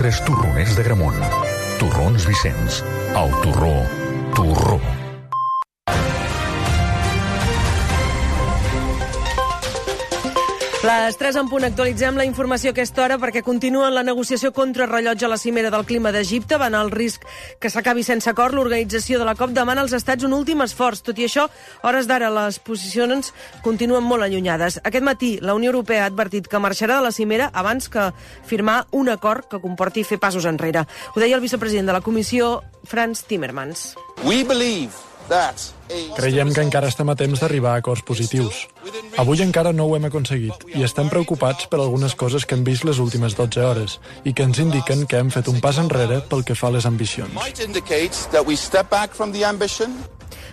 nostres torroners de Gramunt. Torrons Vicenç. El torró. Torró. Les 3 en punt actualitzem la informació a aquesta hora perquè continuen la negociació contra rellotge a la cimera del clima d'Egipte. Van al risc que s'acabi sense acord. L'organització de la COP demana als estats un últim esforç. Tot i això, hores d'ara les posicions continuen molt allunyades. Aquest matí la Unió Europea ha advertit que marxarà de la cimera abans que firmar un acord que comporti fer passos enrere. Ho deia el vicepresident de la Comissió, Franz Timmermans. We believe Creiem que encara estem a temps d'arribar a acords positius. Avui encara no ho hem aconseguit i estem preocupats per algunes coses que hem vist les últimes 12 hores i que ens indiquen que hem fet un pas enrere pel que fa a les ambicions.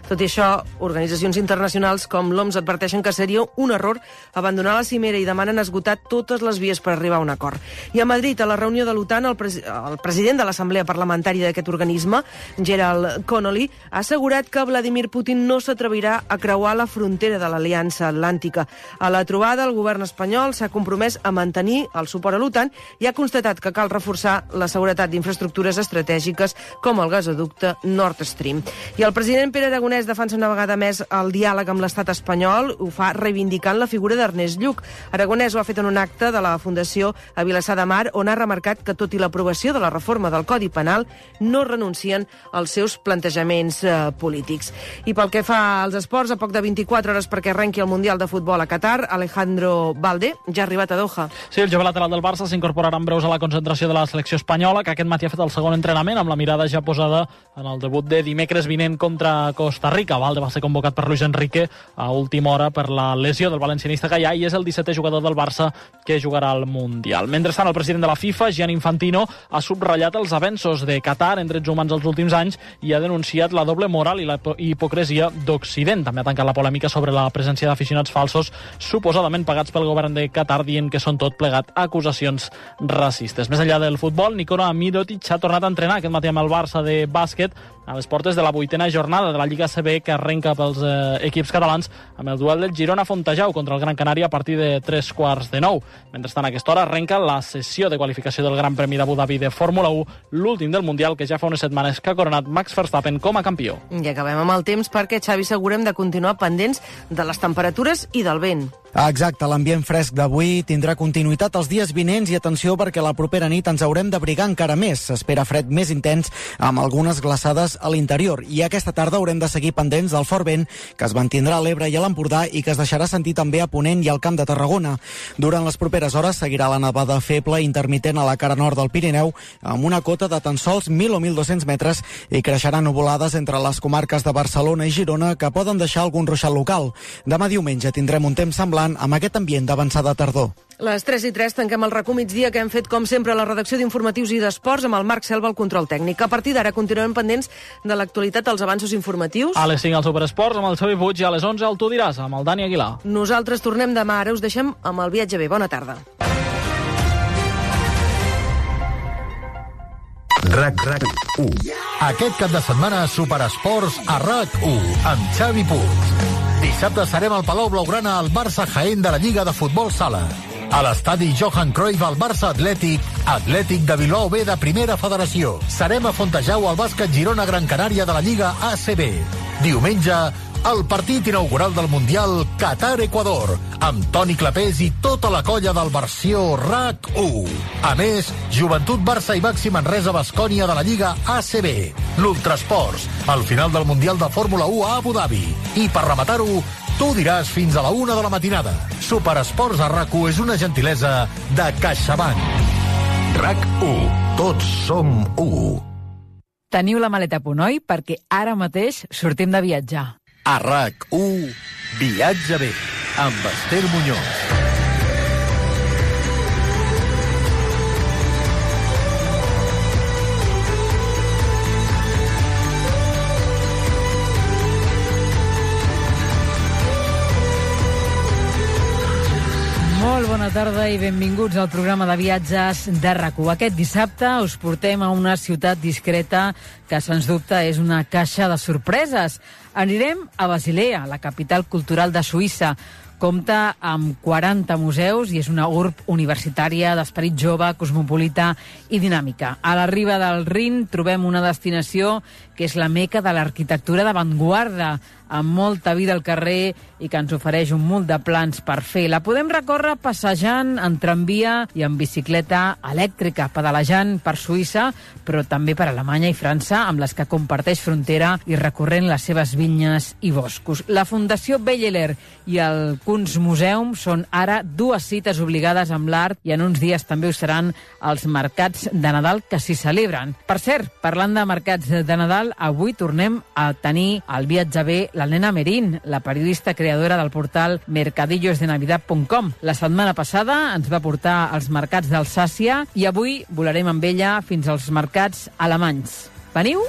Tot i això, organitzacions internacionals com l'OMS adverteixen que seria un error abandonar la cimera i demanen esgotar totes les vies per arribar a un acord. I a Madrid, a la reunió de l'OTAN, el, pres el president de l'Assemblea Parlamentària d'aquest organisme, Gerald Connolly, ha assegurat que Vladimir Putin no s'atrevirà a creuar la frontera de l'Aliança Atlàntica. A la trobada, el govern espanyol s'ha compromès a mantenir el suport a l'OTAN i ha constatat que cal reforçar la seguretat d'infraestructures estratègiques com el gasoducte Nord Stream. I el president Pere Aragonès Aragonès defensa una vegada més el diàleg amb l'estat espanyol, ho fa reivindicant la figura d'Ernest Lluc. Aragonès ho ha fet en un acte de la Fundació a Vilassar de Mar, on ha remarcat que, tot i l'aprovació de la reforma del Codi Penal, no renuncien als seus plantejaments eh, polítics. I pel que fa als esports, a poc de 24 hores perquè arrenqui el Mundial de Futbol a Qatar, Alejandro Valde ja ha arribat a Doha. Sí, el jove lateral del Barça s'incorporarà en breus a la concentració de la selecció espanyola, que aquest matí ha fet el segon entrenament amb la mirada ja posada en el debut de dimecres vinent contra Costa Costa Rica. Valde va ser convocat per Luis Enrique a última hora per la lesió del valencianista Gaià i és el 17è jugador del Barça que jugarà al Mundial. Mentrestant, el president de la FIFA, Gian Infantino, ha subratllat els avenços de Qatar en drets humans els últims anys i ha denunciat la doble moral i la hipocresia d'Occident. També ha tancat la polèmica sobre la presència d'aficionats falsos suposadament pagats pel govern de Qatar dient que són tot plegat acusacions racistes. Més enllà del futbol, Nikola Mirotic ha tornat a entrenar aquest matí amb el Barça de bàsquet a les portes de la vuitena jornada de la Lliga CB que arrenca pels eh, equips catalans amb el duel del Girona-Fontejau contra el Gran Canària a partir de tres quarts de nou. Mentrestant, a aquesta hora arrenca la sessió de qualificació del Gran Premi d'Abu Dhabi de Fórmula 1, l'últim del Mundial que ja fa unes setmanes que ha coronat Max Verstappen com a campió. I acabem amb el temps perquè, Xavi, segurem de continuar pendents de les temperatures i del vent. Exacte, l'ambient fresc d'avui tindrà continuïtat els dies vinents i atenció perquè la propera nit ens haurem d'abrigar encara més. S'espera fred més intens amb algunes glaçades a l'interior i aquesta tarda haurem de seguir pendents del fort vent que es mantindrà a l'Ebre i a l'Empordà i que es deixarà sentir també a Ponent i al Camp de Tarragona. Durant les properes hores seguirà la nevada feble intermitent a la cara nord del Pirineu amb una cota de tan sols 1.000 o 1.200 metres i creixeran nuvolades entre les comarques de Barcelona i Girona que poden deixar algun ruixat local. Demà diumenge tindrem un temps semblant amb aquest ambient d'avançada tardor. Les 3 i 3 tanquem el racó migdia que hem fet, com sempre, a la redacció d'informatius i d'esports amb el Marc Selva al control tècnic. A partir d'ara continuem pendents de l'actualitat dels avanços informatius. A les 5 al Superesports amb el Xavi Puig i a les 11 al Tu diràs amb el Dani Aguilar. Nosaltres tornem demà. Ara us deixem amb el viatge bé. Bona tarda. RAC RAC 1. Aquest cap de setmana Superesports a RAC 1 amb Xavi Puig. Dissabte serem al Palau Blaugrana al Barça Jaén de la Lliga de Futbol Sala. A l'estadi Johan Cruyff al Barça Atlètic, Atlètic de Bilbao B de Primera Federació. Serem a Fontejau al bàsquet Girona Gran Canària de la Lliga ACB. Diumenge, el partit inaugural del Mundial Qatar-Equador, amb Toni Clapés i tota la colla del versió RAC1. A més, Joventut Barça i Baxi Manresa Bascònia de la Lliga ACB, l'Ultrasports, al final del Mundial de Fórmula 1 a Abu Dhabi. I per rematar-ho, tu diràs fins a la una de la matinada. Superesports a RAC1 és una gentilesa de CaixaBank. RAC1. Tots som 1. Teniu la maleta a punt, oi? Perquè ara mateix sortim de viatjar. A RAC1, Viatge bé, amb Esther Muñoz. Molt bona tarda i benvinguts al programa de viatges de rac Aquest dissabte us portem a una ciutat discreta que, sens dubte, és una caixa de sorpreses. Anirem a Basilea, la capital cultural de Suïssa, Compta amb 40 museus i és una urb universitària d'esperit jove, cosmopolita i dinàmica. A la riba del Rin trobem una destinació que és la meca de l'arquitectura d'avantguarda, amb molta vida al carrer i que ens ofereix un munt de plans per fer. La podem recórrer passejant en tramvia i en bicicleta elèctrica, pedalejant per Suïssa, però també per Alemanya i França, amb les que comparteix frontera i recorrent les seves vinyes i boscos. La Fundació Belleler i el Kunstmuseum són ara dues cites obligades amb l'art i en uns dies també ho seran els mercats de Nadal que s'hi celebren. Per cert, parlant de mercats de Nadal, avui tornem a tenir al viatge bé la nena Merín, la periodista creadora del portal mercadillosdenavidad.com. La setmana passada ens va portar als mercats d'Alsàcia i avui volarem amb ella fins als mercats alemanys. Veniu?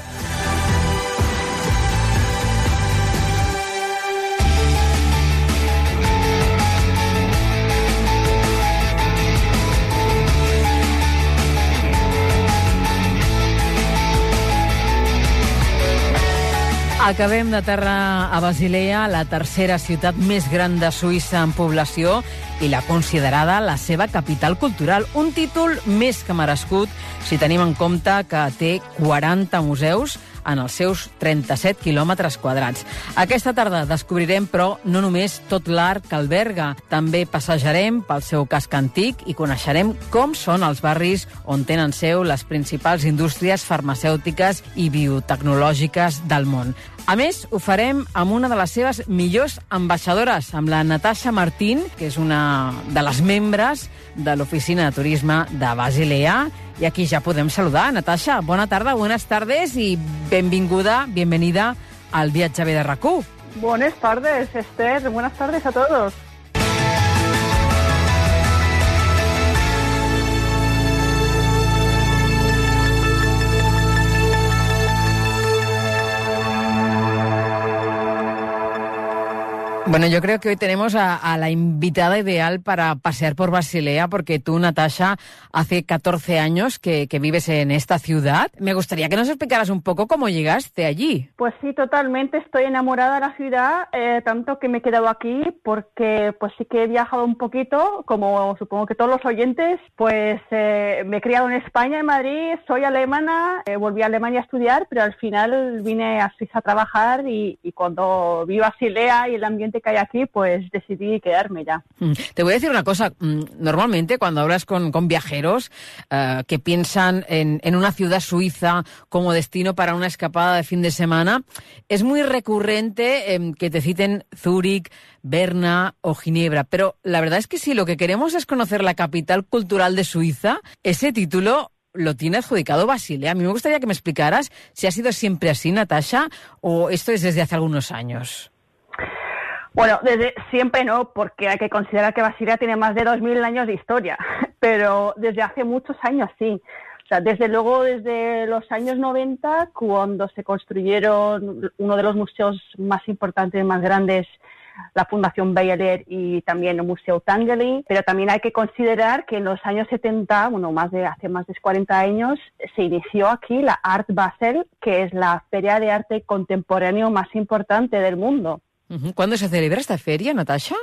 Acabem de terra a Basilea, la tercera ciutat més gran de Suïssa en població i la considerada la seva capital cultural. Un títol més que merescut si tenim en compte que té 40 museus en els seus 37 quilòmetres quadrats. Aquesta tarda descobrirem, però, no només tot l'art que alberga, també passejarem pel seu casc antic i coneixerem com són els barris on tenen seu les principals indústries farmacèutiques i biotecnològiques del món. A més, ho farem amb una de les seves millors ambaixadores, amb la Natasha Martín, que és una de les membres de l'Oficina de Turisme de Basilea, i aquí ja podem saludar. Natasha, bona tarda, buenas tardes i benvinguda, bienvenida al viatge bé de rac Buenas tardes, Esther. Buenas tardes a todos. Bueno, yo creo que hoy tenemos a, a, la invitada ideal para pasear por Basilea, porque tú, Natasha, hace 14 años que, que, vives en esta ciudad. Me gustaría que nos explicaras un poco cómo llegaste allí. Pues sí, totalmente. Estoy enamorada de la ciudad, eh, tanto que me he quedado aquí, porque pues sí que he viajado un poquito, como supongo que todos los oyentes. Pues eh, me he criado en España, en Madrid, soy alemana, eh, volví a Alemania a estudiar, pero al final vine a Suiza a trabajar y, y cuando vi Basilea y el ambiente que hay aquí, pues decidí quedarme ya. Mm. Te voy a decir una cosa. Mm, normalmente cuando hablas con, con viajeros uh, que piensan en, en, una ciudad suiza como destino para una escapada de fin de semana, es muy recurrente eh, que te citen Zúrich, Berna o Ginebra. Pero la verdad es que si lo que queremos es conocer la capital cultural de Suiza, ese título lo tiene adjudicado Basilea. A mí me gustaría que me explicaras si ha sido siempre así, Natasha, o esto es desde hace algunos años. Bueno, desde siempre no, porque hay que considerar que Basilea tiene más de 2.000 años de historia, pero desde hace muchos años sí. O sea, desde luego desde los años 90, cuando se construyeron uno de los museos más importantes más grandes, la Fundación Bayer y también el Museo Tangeli, pero también hay que considerar que en los años 70, bueno, más de hace más de 40 años, se inició aquí la Art Basel, que es la feria de arte contemporáneo más importante del mundo. ¿Cuándo se celebra esta feria, Natasha?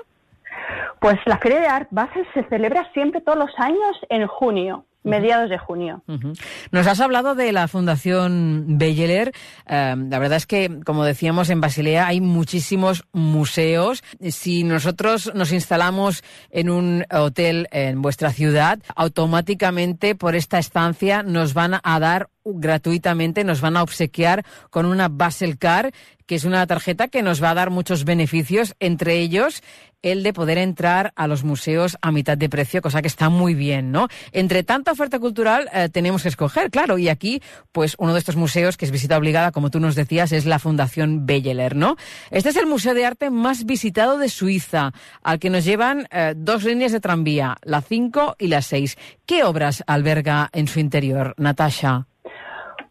Pues la Feria de Art se celebra siempre todos los años en junio mediados de junio. Uh -huh. Nos has hablado de la Fundación Belleler. Uh, la verdad es que, como decíamos, en Basilea hay muchísimos museos. Si nosotros nos instalamos en un hotel en vuestra ciudad, automáticamente por esta estancia nos van a dar gratuitamente, nos van a obsequiar con una Basel Car, que es una tarjeta que nos va a dar muchos beneficios, entre ellos el de poder entrar a los museos a mitad de precio, cosa que está muy bien, ¿no? Entre tanta oferta cultural eh, tenemos que escoger, claro, y aquí, pues uno de estos museos que es visita obligada, como tú nos decías, es la Fundación Belleler, ¿no? Este es el museo de arte más visitado de Suiza, al que nos llevan eh, dos líneas de tranvía, la 5 y la 6. ¿Qué obras alberga en su interior, Natasha?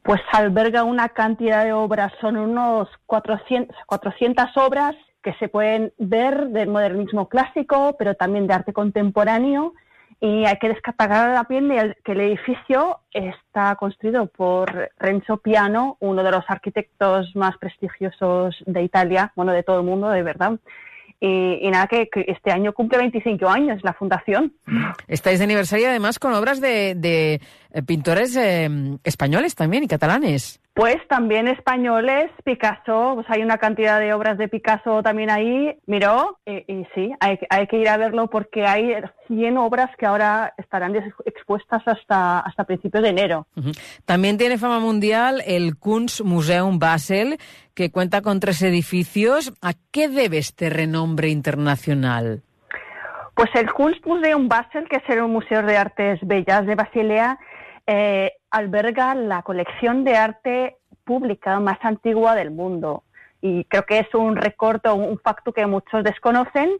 Pues alberga una cantidad de obras, son unos 400, 400 obras que se pueden ver del modernismo clásico, pero también de arte contemporáneo. Y hay que destacar también que el edificio está construido por Renzo Piano, uno de los arquitectos más prestigiosos de Italia, bueno, de todo el mundo, de verdad. Y, nada, que, que este año cumple 25 años la fundación. Estáis de aniversario además con obras de, de eh, pintores eh, españoles también y catalanes. Pues también españoles, Picasso, pues hay una cantidad de obras de Picasso también ahí, miró, y, y sí, hay, que- hay que ir a verlo porque hay 100 obras que ahora estarán expuestas hasta, hasta principios de enero. También tiene fama mundial el Kunstmuseum Basel, que cuenta con tres edificios. ¿A qué debe este renombre internacional? Pues el Kunstmuseum Basel, que es el Museo de Artes Bellas de Basilea, eh, alberga la colección de arte pública más antigua del mundo. Y creo que es un recorto, un facto que muchos desconocen.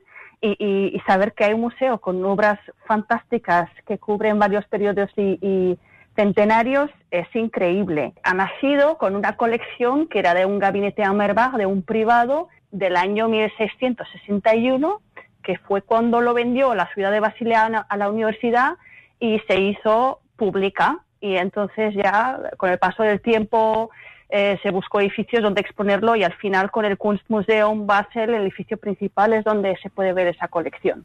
Y, y- saber que hay un museo con obras fantásticas que cubren varios periodos y, y centenarios es increíble. Ha nacido con una colección que era de un gabinete Amerbach, de un privado, del año 1661 que fue cuando lo vendió la ciudad de Basilea a la universidad y se hizo pública. Y entonces ya con el paso del tiempo eh, se buscó edificios donde exponerlo y al final con el Kunstmuseum Basel, el edificio principal, es donde se puede ver esa colección.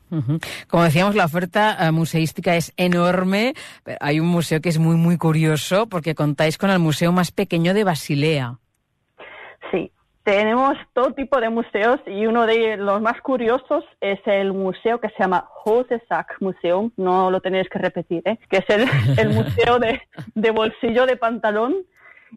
Como decíamos, la oferta eh, museística es enorme. Hay un museo que es muy, muy curioso porque contáis con el museo más pequeño de Basilea. Tenemos todo tipo de museos y uno de los más curiosos es el museo que se llama Hosesack Museum, no lo tenéis que repetir, ¿eh? que es el, el museo de, de bolsillo de pantalón.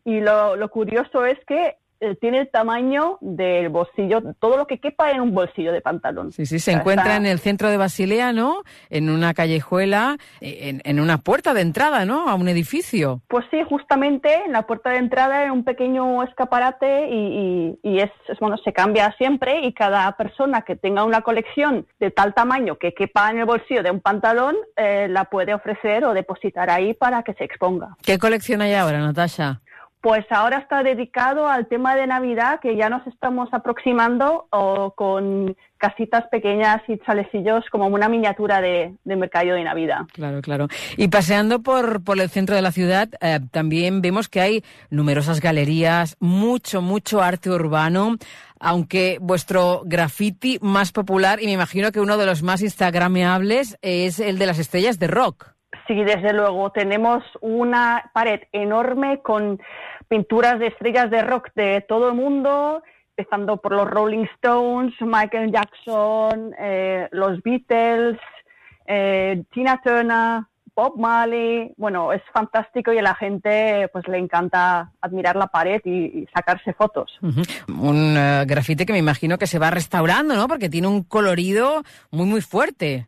Y lo, lo curioso es que eh, tiene el tamaño del bolsillo, todo lo que quepa en un bolsillo de pantalón. Sí, sí, se O sea, encuentra está- en el centro de Basilea, ¿no? En una callejuela, eh, en, en una puerta de entrada, ¿no? A un edificio. Pues sí, justamente en la puerta de entrada hay un pequeño escaparate y, y- y es, es, bueno, se cambia siempre y cada persona que tenga una colección de tal tamaño que quepa en el bolsillo de un pantalón eh, la puede ofrecer o depositar ahí para que se exponga. ¿Qué colección hay ahora, Natasha? Pues ahora está dedicado al tema de Navidad que ya nos estamos aproximando o con casitas pequeñas y chalecillos como una miniatura de, de mercado de Navidad. Claro, claro. Y paseando por, por el centro de la ciudad, eh, también vemos que hay numerosas galerías, mucho, mucho arte urbano, aunque vuestro graffiti más popular, y me imagino que uno de los más instagrameables, es el de las estrellas de rock. Sí, desde luego. Tenemos una pared enorme con pinturas de estrellas de rock de todo el mundo, empezando por los Rolling Stones, Michael Jackson, eh, los Beatles, eh, Tina Turner, Bob Marley. Bueno, es fantástico y a la gente pues le encanta admirar la pared y, y sacarse fotos. Un eh, grafite que me imagino que se va restaurando, ¿no? Porque tiene un colorido muy, muy fuerte.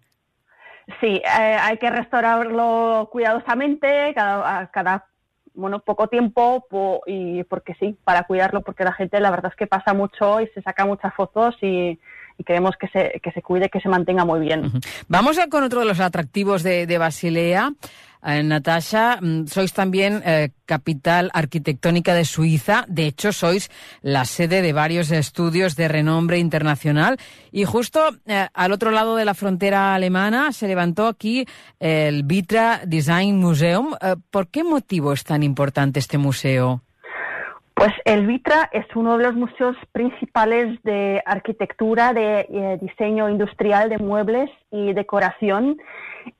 Sí, eh, hay que restaurarlo cuidadosamente, cada, cada bueno, poco tiempo, po- y porque sí, para cuidarlo, porque la gente la verdad es que pasa mucho y se saca muchas fotos y, y queremos que se, que se cuide, que se mantenga muy bien. Vamos a con otro de los atractivos de, de Basilea. Eh, Natasha, mm, sois también eh, capital arquitectónica de Suiza. De hecho, sois la sede de varios estudios de renombre internacional. Y justo eh, al otro lado de la frontera alemana se levantó aquí el Vitra Design Museum. Eh, ¿Por qué motivo es tan importante este museo? Pues el Vitra es uno de los museos principales de arquitectura, de eh, diseño industrial de muebles y decoración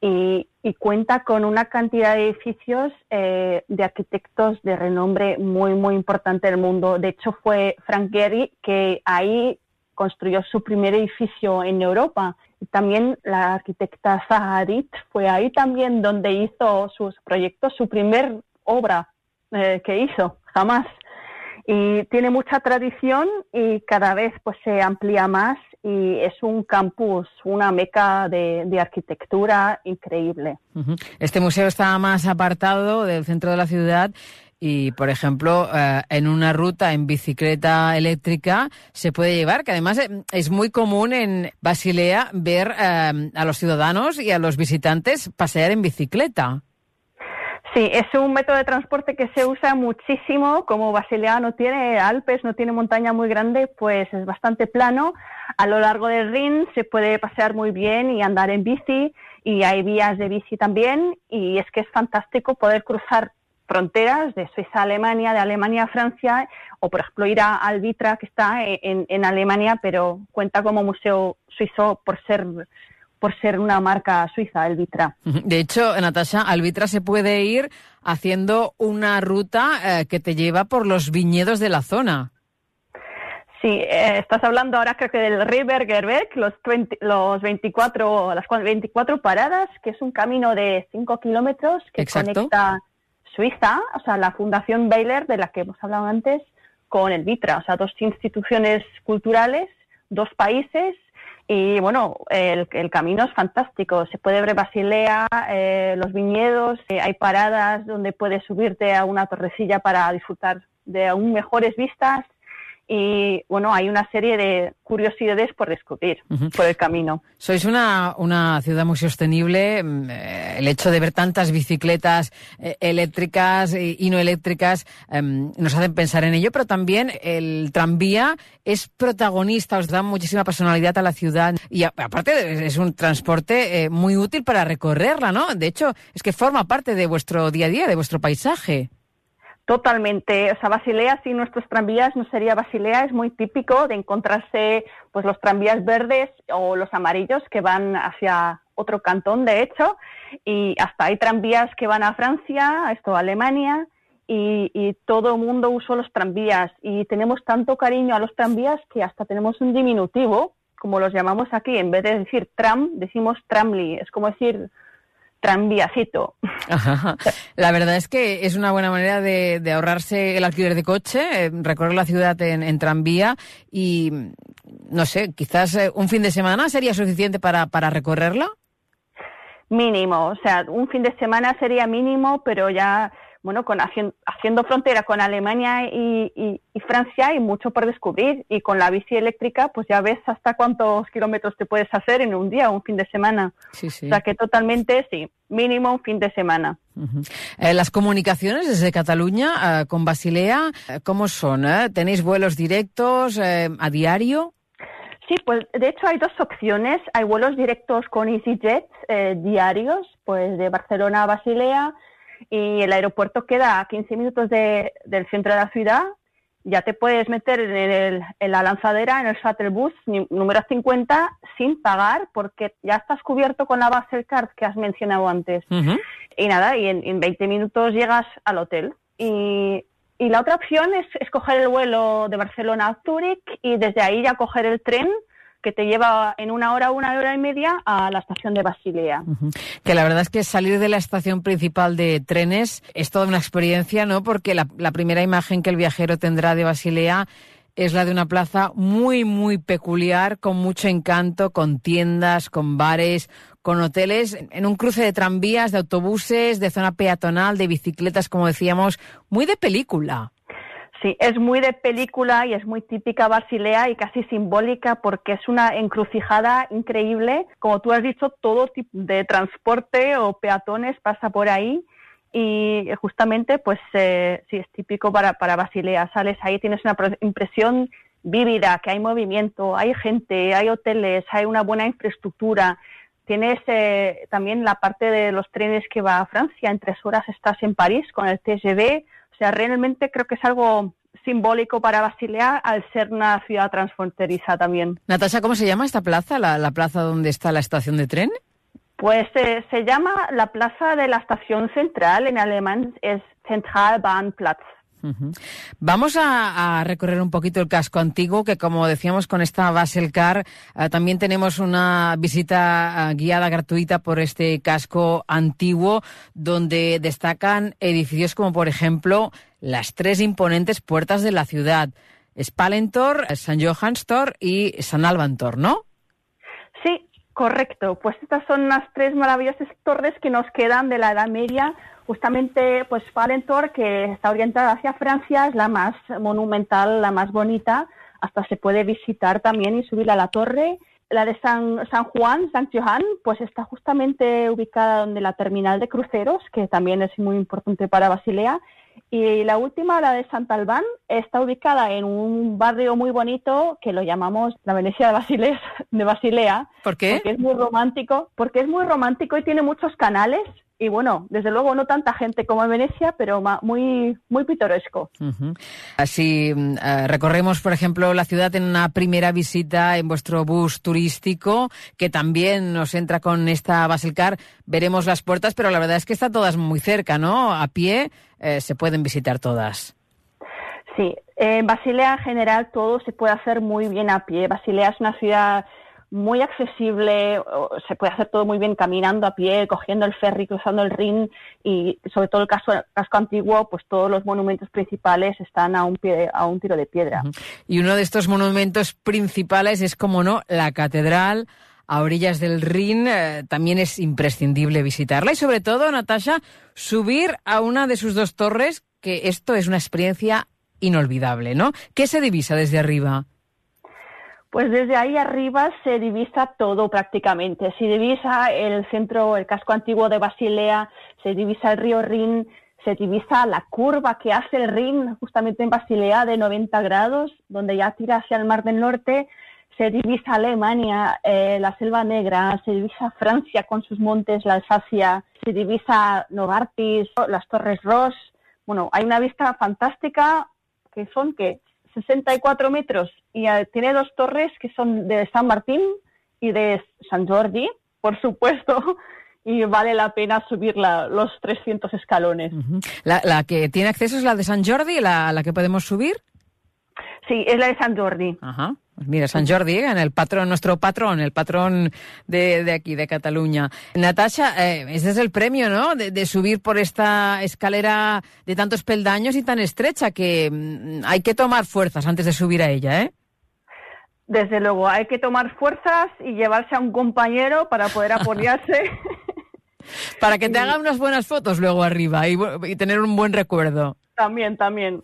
y, cuenta con una cantidad de edificios eh, de arquitectos de renombre muy, muy importante del mundo. De hecho, fue Frank Gehry que ahí construyó su primer edificio en Europa. También la arquitecta Zaha Hadid fue ahí también donde hizo sus proyectos, su primer obra eh, que hizo, jamás y tiene mucha tradición y cada vez pues se amplía más y es un campus, una meca de, arquitectura increíble. Este museo está más apartado del centro de la ciudad y, por ejemplo, eh, en una ruta en bicicleta eléctrica se puede llevar, que además eh, es muy común en Basilea ver eh, a los ciudadanos y a los visitantes pasear en bicicleta. Sí, es un método de transporte que se usa muchísimo. Como Basilea no tiene Alpes, no tiene montaña muy grande, pues es bastante plano. A lo largo del Rin se puede pasear muy bien y andar en bici y hay vías de bici también y es que es fantástico poder cruzar fronteras de Suiza a Alemania, de Alemania a Francia, o por ejemplo ir a Albitra, que está en, en Alemania, pero cuenta como museo suizo por ser por ser una marca suiza, Albitra. De hecho, Natasha, Albitra se puede ir haciendo una ruta eh, que te lleva por los viñedos de la zona. Sí, eh, estás hablando ahora creo que del River Gerbeck, los, 20, los 24, las 24 paradas, que es un camino de 5 kilómetros que Exacto. conecta Suiza, o sea, la Fundación Baylor, de la que hemos hablado antes, con el Vitra, o sea, dos instituciones culturales, dos países, y bueno, el, camino es fantástico. Se puede ver Basilea, eh, los viñedos, eh, hay paradas donde puedes subirte a una torrecilla para disfrutar de aún mejores vistas y bueno, hay una serie de curiosidades por descubrir por el camino. Sois una, una ciudad muy sostenible. mm, eh, El hecho de ver tantas bicicletas eh, eléctricas y, no eléctricas em, nos hacen pensar en ello, pero también el tranvía es protagonista, os da muchísima personalidad a la ciudad y a- aparte es un transporte eh, muy útil para recorrerla, ¿no? De hecho, es que forma parte de vuestro día a día, de vuestro paisaje. Totalmente, o sea, Basilea sin nuestros tranvías no sería Basilea, es muy típico de encontrarse pues los tranvías verdes o los amarillos que van hacia otro cantón, de hecho, y hasta hay tranvías que van a Francia, esto a Alemania, y, todo el mundo usa los tranvías. Y tenemos tanto cariño a los tranvías que hasta tenemos un diminutivo, como los llamamos aquí, en vez de decir tram, decimos tramli, es como decir tranviacito. Ajá. La verdad es que es una buena manera de, de ahorrarse el alquiler de coche, eh, recorrer la ciudad en, en tranvía y, no sé, quizás eh, un fin de semana sería suficiente para, para recorrerla. Mínimo, o sea, un fin de semana sería mínimo, pero ya, bueno, con haciendo, haciendo frontera con Alemania y, y- y Francia hay mucho por descubrir y con la bici eléctrica pues ya ves hasta cuántos kilómetros te puedes hacer en un día o un fin de semana. Sí, sí. O sea que totalmente sí, mínimo un fin de semana. Eh, las comunicaciones desde Cataluña eh, con Basilea, eh, ¿cómo son? eh? ¿Tenéis vuelos directos eh, a diario? Sí, pues de hecho hay dos opciones. Hay vuelos directos con EasyJet eh, diarios, pues de Barcelona a Basilea, y el aeropuerto queda a 15 minutos de- del centro de la ciudad. Ya te puedes meter en, el- en la lanzadera, en el shuttle bus número 50, sin pagar, porque ya estás cubierto con la base card que has mencionado antes. Y nada, y en, en 20 minutos llegas al hotel. Y, y la otra opción es, es coger el vuelo de Barcelona a Zúrich y desde ahí ya coger el tren que te lleva en una hora, una hora y media a la estación de Basilea. Que la verdad es que salir de la estación principal de trenes es toda una experiencia, ¿no? Porque la primera imagen que el viajero tendrá de Basilea es la de una plaza muy, muy peculiar, con mucho encanto, con tiendas, con bares, con hoteles, en un cruce de tranvías, de autobuses, de zona peatonal, de bicicletas, como decíamos, muy de película. Sí, es muy de película y es muy típica Basilea y casi simbólica porque es una encrucijada increíble. Como tú has dicho, todo tipo de transporte o peatones pasa por ahí y justamente pues eh, sí es típico para, para Basilea. Sales ahí, tienes una impresión vívida, que hay movimiento, hay gente, hay hoteles, hay una buena infraestructura. Tienes eh, también la parte de los trenes que va a Francia. En tres horas estás en París con el TGV. O sea, realmente creo que es algo simbólico para Basilea al ser una ciudad transfronteriza también. Natasha, ¿cómo se llama esta plaza? ¿La, la plaza donde está la estación de tren? Pues eh, se llama la plaza de la estación central, en alemán es Zentralbahnplatz. Vamos a, recorrer un poquito el casco antiguo, que como decíamos con esta Baselcar, eh, también tenemos una visita eh, guiada gratuita por este casco antiguo, donde destacan edificios como, por ejemplo, las tres imponentes puertas de la ciudad. Spalentor, San Johannstor y San Albantor, ¿no? Sí, correcto. Pues estas son las tres maravillosas torres que nos quedan de la Edad Media. Justamente, pues Falentor, que está orientada hacia Francia, es la más monumental, la más bonita. Hasta se puede visitar también y subir a la torre. La de San, San Juan, San Johan, pues está justamente ubicada donde la terminal de cruceros, que también es muy importante para Basilea. Y la última, la de Santalbán, está ubicada en un barrio muy bonito que lo llamamos la Venecia de Basilea, de Basilea ¿Por qué? porque es muy romántico, porque es muy romántico y tiene muchos canales y bueno, desde luego no tanta gente como en Venecia, pero muy, muy pintoresco. Así eh, recorremos, por ejemplo, la ciudad en una primera visita en vuestro bus turístico, que también nos entra con esta Baselcar. Veremos las puertas, pero la verdad es que están todas muy cerca, ¿no? A pie eh, se pueden visitar todas. Sí, en Basilea en general todo se puede hacer muy bien a pie. Basilea es una ciudad muy accesible, se puede hacer todo muy bien caminando a pie, cogiendo el ferry, cruzando el Rin y sobre todo el casco, casco antiguo, pues todos los monumentos principales están a un, pie, a un tiro de piedra. Y uno de estos monumentos principales es, como no, la catedral a orillas del Rin. Eh, también es imprescindible visitarla y sobre todo, Natasha, subir a una de sus dos torres, que esto es una experiencia inolvidable, ¿no? ¿Qué se divisa desde arriba? Pues desde ahí arriba se divisa todo prácticamente. Se divisa el centro, el casco antiguo de Basilea, se divisa el río Rin, se divisa la curva que hace el Rin justamente en Basilea de 90 grados, donde ya tira hacia el Mar del Norte, se divisa Alemania, eh, la Selva Negra, se divisa Francia con sus montes, la Alsacia, se divisa Novartis, las Torres Ross. Bueno, hay una vista fantástica que son que 64 metros y eh, tiene dos torres que son de San Martín y de San Jordi, por supuesto, y vale la pena subir los 300 escalones. la, que tiene acceso es la de San Jordi, la, la que podemos subir? Sí, es la de San Jordi. Ajá. Pues mira, San Jordi, en el patrón, nuestro patrón, el patrón de, de aquí, de Cataluña. Natasha, eh, ese es el premio, ¿no? De, subir por esta escalera de tantos peldaños y tan estrecha que mm, hay que tomar fuerzas antes de subir a ella, ¿eh? Desde luego, hay que tomar fuerzas y llevarse a un compañero para poder apoyarse. para que te haga unas buenas fotos luego arriba y, y tener un buen recuerdo. También, también.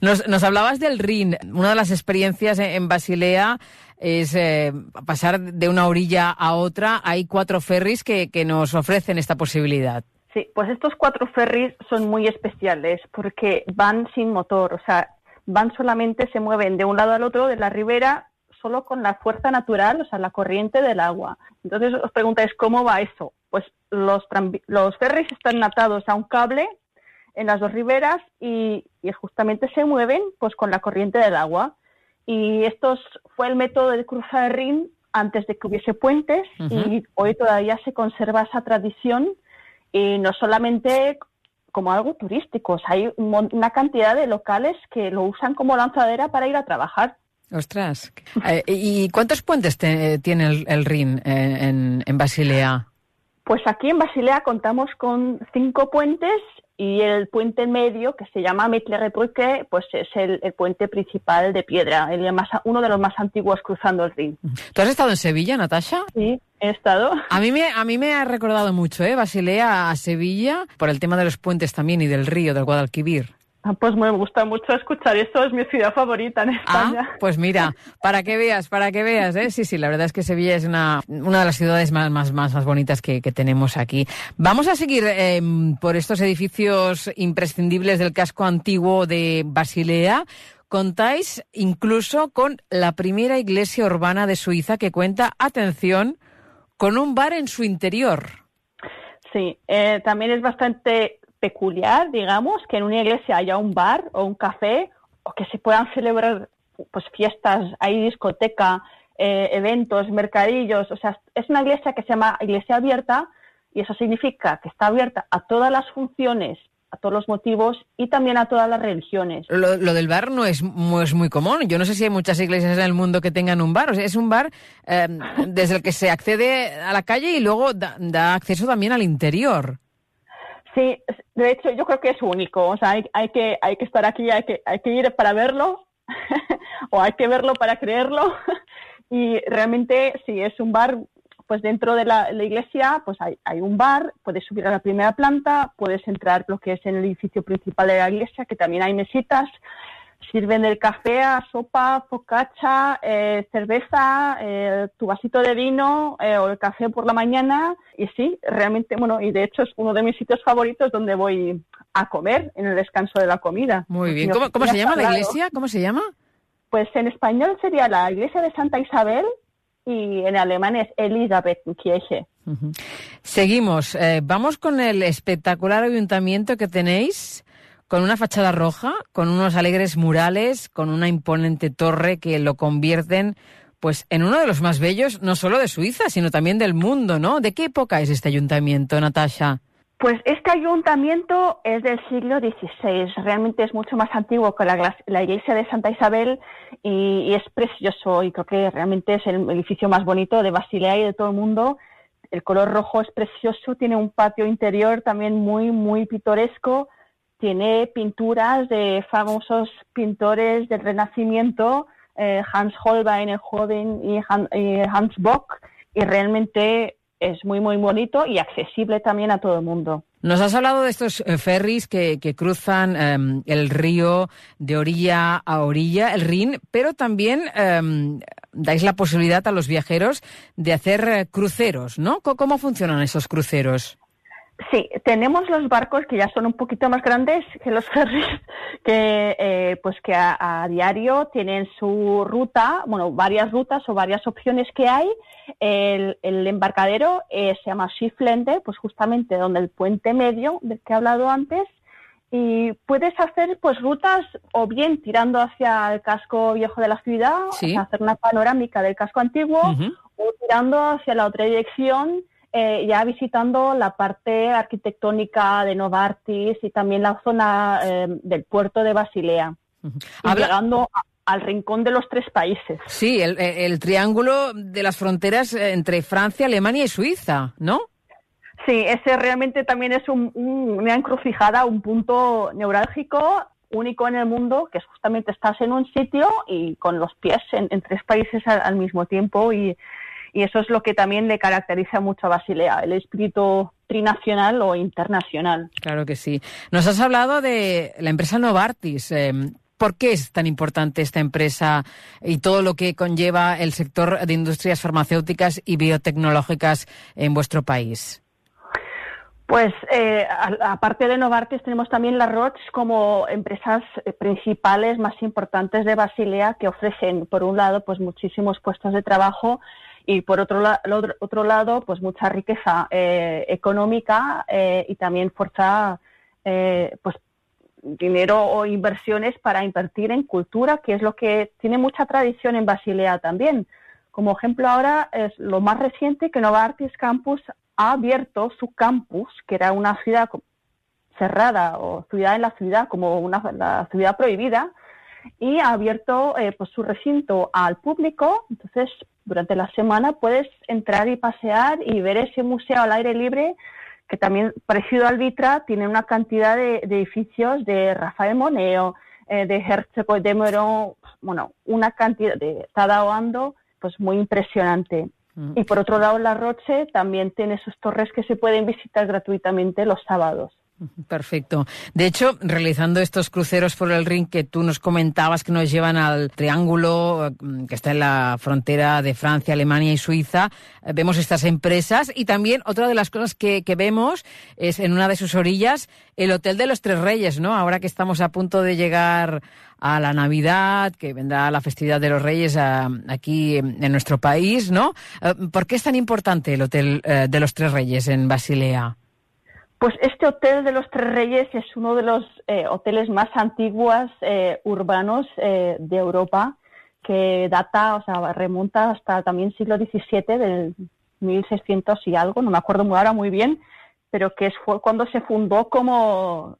nos, nos, hablabas del Rin. Una de las experiencias en Basilea es eh, pasar de una orilla a otra. Hay cuatro ferries que, que nos ofrecen esta posibilidad. Sí, pues estos cuatro ferries son muy especiales porque van sin motor, o sea, van solamente, se mueven de un lado al otro de la ribera solo con la fuerza natural, o sea, la corriente del agua. Entonces os preguntáis, ¿cómo va eso? Pues los, los ferries están atados a un cable en las dos riberas y, justamente se mueven pues con la corriente del agua. Y esto fue el método de cruzar el Rin antes de que hubiese puentes y hoy todavía se conserva esa tradición y no solamente como algo turístico, hay una cantidad de locales que lo usan como lanzadera para ir a trabajar. Ostras. Eh, ¿Y cuántos puentes tiene el, Rin en, en Basilea? Pues aquí en Basilea contamos con cinco puentes y el puente medio, que se llama Brücke, pues es el, puente principal de piedra, el más, uno de los más antiguos cruzando el Rin. ¿Tú has estado en Sevilla, Natasha? Sí, he estado. A mí me, a mí me ha recordado mucho, ¿eh? Basilea a Sevilla, por el tema de los puentes también y del río, del Guadalquivir. Ah, pues me gusta mucho escuchar esto, es mi ciudad favorita en España. Ah, pues mira, para que veas, para que veas, ¿eh? Sí, sí, la verdad es que Sevilla es una, una de las ciudades más, más, más, bonitas que, tenemos aquí. Vamos a seguir em, por estos edificios imprescindibles del casco antiguo de Basilea. Contáis incluso con la primera iglesia urbana de Suiza que cuenta, atención, con un bar en su interior. Sí, eh, también es bastante peculiar, digamos, que en una iglesia haya un bar o un café o que se puedan celebrar pues fiestas, hay discoteca, eh, eventos, mercadillos, o sea, es una iglesia que se llama iglesia abierta y eso significa que está abierta a todas las funciones, a todos los motivos y también a todas las religiones. Lo, del bar no es, muy común. Yo no sé si hay muchas iglesias en el mundo que tengan un bar. O sea, es un bar eh, desde el que se accede a la calle y luego da acceso también al interior. Sí, de hecho yo creo que es único, o sea, hay, hay, que, hay que estar aquí, hay que, hay que ir para verlo o hay que verlo para creerlo y realmente sí, es un bar, pues dentro de la, la, iglesia pues hay, hay un bar, puedes subir a la primera planta, puedes entrar lo que es en el edificio principal de la iglesia, que también hay mesitas, sirven el café a sopa, focaccia, eh, cerveza, eh, tu vasito de vino eh, o el café por la mañana. Y sí, realmente, bueno, y de hecho es uno de mis sitios favoritos donde voy a comer en el descanso de la comida. Muy bien. ¿Cómo, se llama la iglesia? ¿Cómo se llama? Pues en español sería la iglesia de Santa Isabel y en alemán es Elisabeth Kirche. Ujú. Seguimos. Eh, vamos con el espectacular ayuntamiento que tenéis, con una fachada roja, con unos alegres murales, con una imponente torre que lo convierten pues en uno de los más bellos, no solo de Suiza, sino también del mundo, ¿no? ¿De qué época es este ayuntamiento, Natasha? Pues este ayuntamiento es del siglo XVI, realmente es mucho más antiguo que la, iglesia de Santa Isabel y, y es precioso y creo que realmente es el edificio más bonito de Basilea y de todo el mundo. El color rojo es precioso, tiene un patio interior también muy, muy pintoresco, tiene pinturas de famosos pintores del Renacimiento, eh, Hans Holbein el joven y, Han- y Hans Bock, y realmente es muy, muy bonito y accesible también a todo el mundo. Nos has hablado de estos eh, ferries que, cruzan em, el río de orilla a orilla, el Rin, pero también em, dais la posibilidad a los viajeros de hacer eh, cruceros, ¿no? ¿Cómo funcionan esos cruceros? Sí, tenemos los barcos que ya son un poquito más grandes que los ferries, que eh, pues que a, a diario tienen su ruta, bueno, varias rutas o varias opciones que hay. El, el embarcadero eh, se llama Schifflende, pues justamente donde el puente medio del que he hablado antes, y puedes hacer pues rutas o bien tirando hacia el casco viejo de la ciudad, Sí. o sea, hacer una panorámica del casco antiguo, o tirando hacia la otra dirección, eh, ya visitando la parte arquitectónica de Novartis y también la zona eh, del puerto de Basilea, y Habla- llegando a- al rincón de los tres países. Sí, el, el triángulo de las fronteras eh, entre Francia, Alemania y Suiza, ¿no? Sí, ese realmente también es un- un- una encrucijada, un punto neurálgico único en el mundo, que es justamente estás en un sitio y con los pies en, en tres países al, al mismo tiempo y, y eso es lo que también le caracteriza mucho a Basilea, el espíritu trinacional o internacional. Claro que sí. Nos has hablado de la empresa Novartis. eh, ¿Por qué es tan importante esta empresa y todo lo que conlleva el sector de industrias farmacéuticas y biotecnológicas en vuestro país? Pues eh, aparte de Novartis tenemos también la Roche como empresas eh, principales más importantes de Basilea que ofrecen por un lado pues muchísimos puestos de trabajo y por otro, la- otro, lado pues mucha riqueza eh, económica eh, y también fuerza eh, pues dinero o inversiones para invertir en cultura que es lo que tiene mucha tradición en Basilea también. Como ejemplo ahora es lo más reciente que Novartis Campus ha abierto su campus, que era una ciudad cerrada o ciudad en la ciudad, como una la ciudad prohibida, y ha abierto eh, pues su recinto al público. Entonces, durante la semana puedes entrar y pasear y ver ese museo al aire libre, que también, parecido al Vitra, tiene una cantidad de, de edificios de Rafael Moneo, eh, de Herzog de Meuron, bueno, una cantidad de Tadao Ando, pues muy impresionante. Y por otro lado, La Roche también tiene sus torres que se pueden visitar gratuitamente los sábados. Perfecto. De hecho, realizando estos cruceros por el Rin que tú nos comentabas que nos llevan al triángulo eh, que está en la frontera de Francia, Alemania y Suiza, eh, vemos estas empresas y también otra de las cosas que, vemos es en una de sus orillas el Hotel de los Tres Reyes, ¿no? Ahora que estamos a punto de llegar a la Navidad, que vendrá la festividad de los Reyes ah, aquí en, en nuestro país, ¿no? Eh, ¿Por qué es tan importante el Hotel eh, de los Tres Reyes en Basilea? Pues este Hotel de los Tres Reyes es uno de los eh, hoteles más antiguos eh, urbanos eh, de Europa, que data, o sea, remonta hasta también siglo XVII, del 1600 y algo, no me acuerdo ahora muy bien, pero que fue cuando se fundó como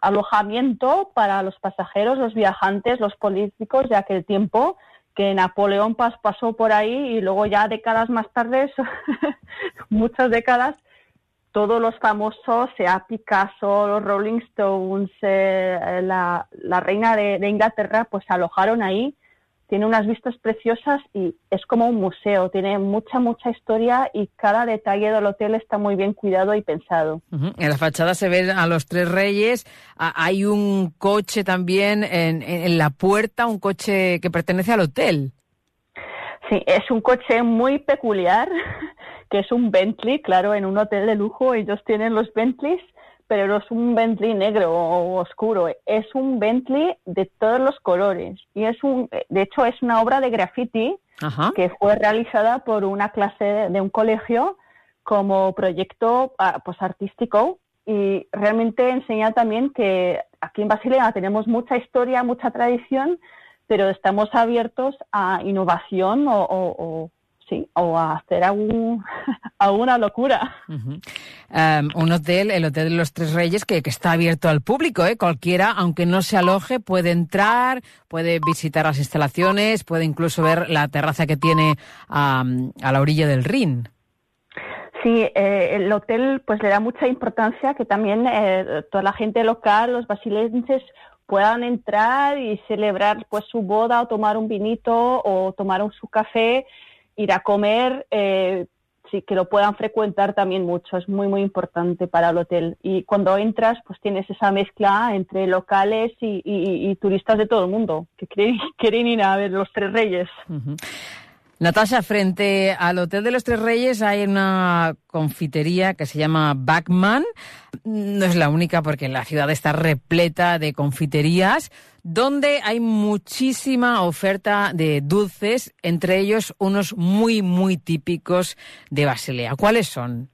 alojamiento para los pasajeros, los viajantes, los políticos de aquel tiempo, que Napoleón pas- pasó por ahí y luego ya décadas más tarde, muchas décadas, todos los famosos, sea Picasso, los Rolling Stones, eh, la, la reina de, de Inglaterra, pues se alojaron ahí. Tiene unas vistas preciosas y es como un museo. Tiene mucha, mucha historia y cada detalle del hotel está muy bien cuidado y pensado. En la fachada se ven a los tres reyes. A- Hay un coche también en- en la puerta, un coche que pertenece al hotel. Sí, es un coche muy peculiar, que es un Bentley, claro, en un hotel de lujo ellos tienen los Bentleys, pero no es un Bentley negro o oscuro, es un Bentley de todos los colores. Y es un, de hecho, es una obra de graffiti Ajá. que fue realizada por una clase de, un colegio como proyecto ah, pues artístico y realmente enseñar también que aquí en Basilea tenemos mucha historia, mucha tradición, pero estamos abiertos a innovación o, o- o, sí, o a hacer algún, alguna locura. Um, un hotel, el Hotel de los Tres Reyes, que, que está abierto al público, ¿eh? Cualquiera, aunque no se aloje, puede entrar, puede visitar las instalaciones, puede incluso ver la terraza que tiene am, a la orilla del Rin. Sí, eh, el hotel pues le da mucha importancia que también eh, toda la gente local, los basilenses, puedan entrar y celebrar pues su boda o tomar un vinito o tomar un, su café, ir a comer, eh, que lo puedan frecuentar también mucho, es muy muy importante para el hotel. Y cuando entras pues tienes esa mezcla entre locales y, turistas de todo el mundo que quieren, ir a ver los Tres Reyes. Natasha, frente al Hotel de los Tres Reyes hay una confitería que se llama Backman. No es la única porque la ciudad está repleta de confiterías donde hay muchísima oferta de dulces, entre ellos unos muy, muy típicos de Basilea. ¿Cuáles son?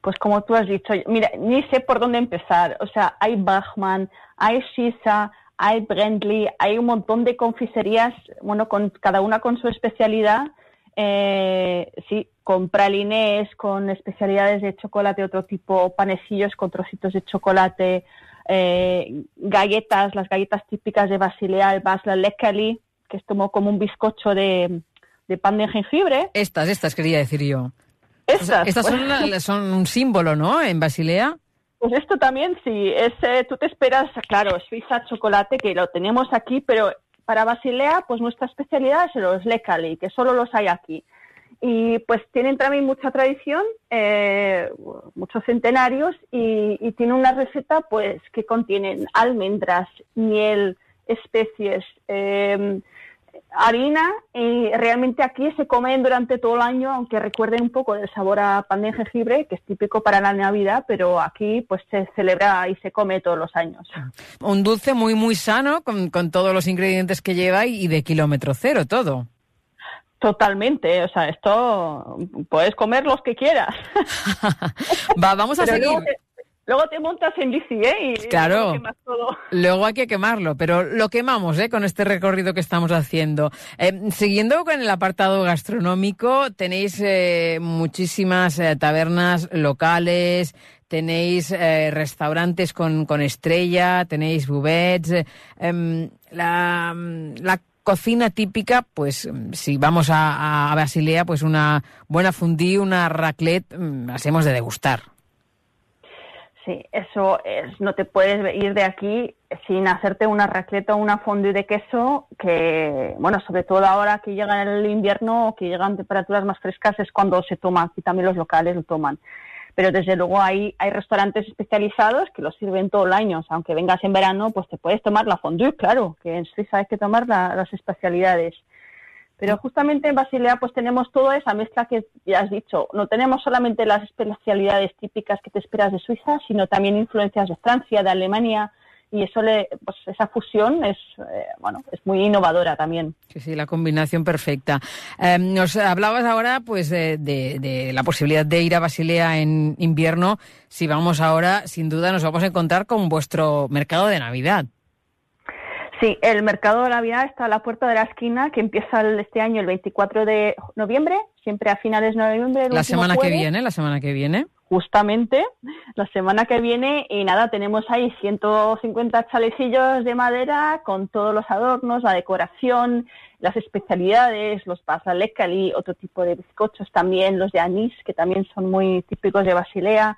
Pues como tú has dicho, mira, ni sé por dónde empezar. O sea, hay Bachmann, hay Shisa, hay Brendley, hay un montón de confiserías, bueno, con cada una con su especialidad. Eh, sí, con pralinés, con especialidades de chocolate, otro tipo, panecillos con trocitos de chocolate, eh, galletas, las galletas típicas de Basilea, el Basla Leckerli, que es como, como un bizcocho de, de pan de jengibre. Estas, estas quería decir yo. O sea, Estas, estas pues. son, la- son un símbolo, ¿no? En Basilea. Pues esto también sí, es, eh, tú te esperas, claro, Suiza chocolate, que lo tenemos aquí, pero para Basilea, pues nuestra especialidad es los Lecali, que solo los hay aquí. Y pues tienen también mucha tradición, eh, muchos centenarios, y, y tienen una receta pues que contienen almendras, miel, especies, eh, harina, y realmente aquí se comen durante todo el año, aunque recuerden un poco del sabor a pan de jengibre, que es típico para la Navidad, pero aquí pues se celebra y se come todos los años. Un dulce muy, muy sano, con, todos los ingredientes que lleva y de kilómetro cero todo. Totalmente, o sea, esto puedes comer los que quieras. Va, vamos a Pero seguir. luego te, luego te montas en bici, ¿eh? Y Claro. todo. Luego hay que quemarlo, pero lo quemamos ¿eh? con este recorrido que estamos haciendo. Eh, siguiendo con el apartado gastronómico, tenéis eh, muchísimas eh, tabernas locales, tenéis eh, restaurantes con, con estrella, tenéis buvets. eh, em, la, la cocina típica, pues mm, si vamos a, a Basilea, pues una buena fondue, una raclette, mm, las hemos de degustar. Sí, eso es, no te puedes ir de aquí sin hacerte una racleta o una fondue de queso, que, bueno, sobre todo ahora que llega el invierno o que llegan temperaturas más frescas es cuando se toma, aquí también los locales lo toman. Pero desde luego hay, hay restaurantes especializados que lo sirven todo el año, o sea, aunque vengas en verano, pues te puedes tomar la fondue, claro, que en Suiza hay que tomar la- las especialidades. Pero justamente en Basilea pues tenemos toda esa mezcla que ya has dicho. No tenemos solamente las especialidades típicas que te esperas de Suiza, sino también influencias de Francia, de Alemania y eso le, pues esa fusión es eh, bueno es muy innovadora también. Sí, sí, la combinación perfecta. Eh, nos hablabas ahora pues de, de- de la posibilidad de ir a Basilea en invierno. Si vamos ahora, sin duda nos vamos a encontrar con vuestro mercado de Navidad. Sí, el mercado de Navidad está a la puerta de la esquina que empieza el- este año el 24 de noviembre, siempre a finales de noviembre. el La semana que viene, la semana que viene. Justamente la semana que viene y nada, tenemos ahí 150 chalecillos de madera con todos los adornos, la decoración, las especialidades, los pasalecali, otro tipo de bizcochos también, los de anís, que también son muy típicos de Basilea.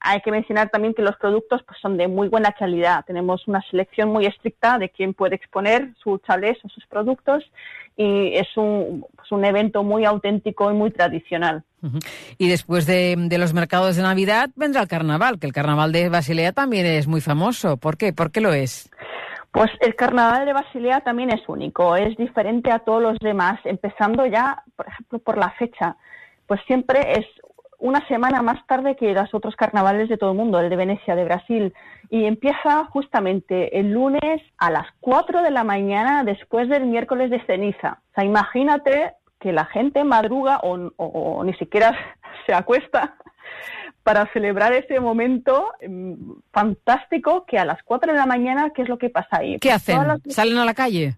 Hay que mencionar también que los productos pues, son de muy buena calidad. Tenemos una selección muy estricta de quién puede exponer su chalés o sus productos y es un, pues, un evento muy auténtico y muy tradicional. Y después de, de los mercados de Navidad vendrá el carnaval, que el carnaval de Basilea también es muy famoso. ¿Por qué? ¿Por qué lo es? Pues el carnaval de Basilea también es único, es diferente a todos los demás, empezando ya, por ejemplo, por la fecha. Pues siempre es una semana más tarde que los otros carnavales de todo el mundo, el de Venecia, de Brasil, y empieza justamente el lunes a las 4 de la mañana después del miércoles de ceniza. O sea, imagínate que la gente madruga o, o- o ni siquiera se acuesta para celebrar ese momento mm, fantástico que a las 4 de la mañana, ¿qué es lo que pasa ahí? ¿Qué hacen? Todas las- ¿Salen a la calle?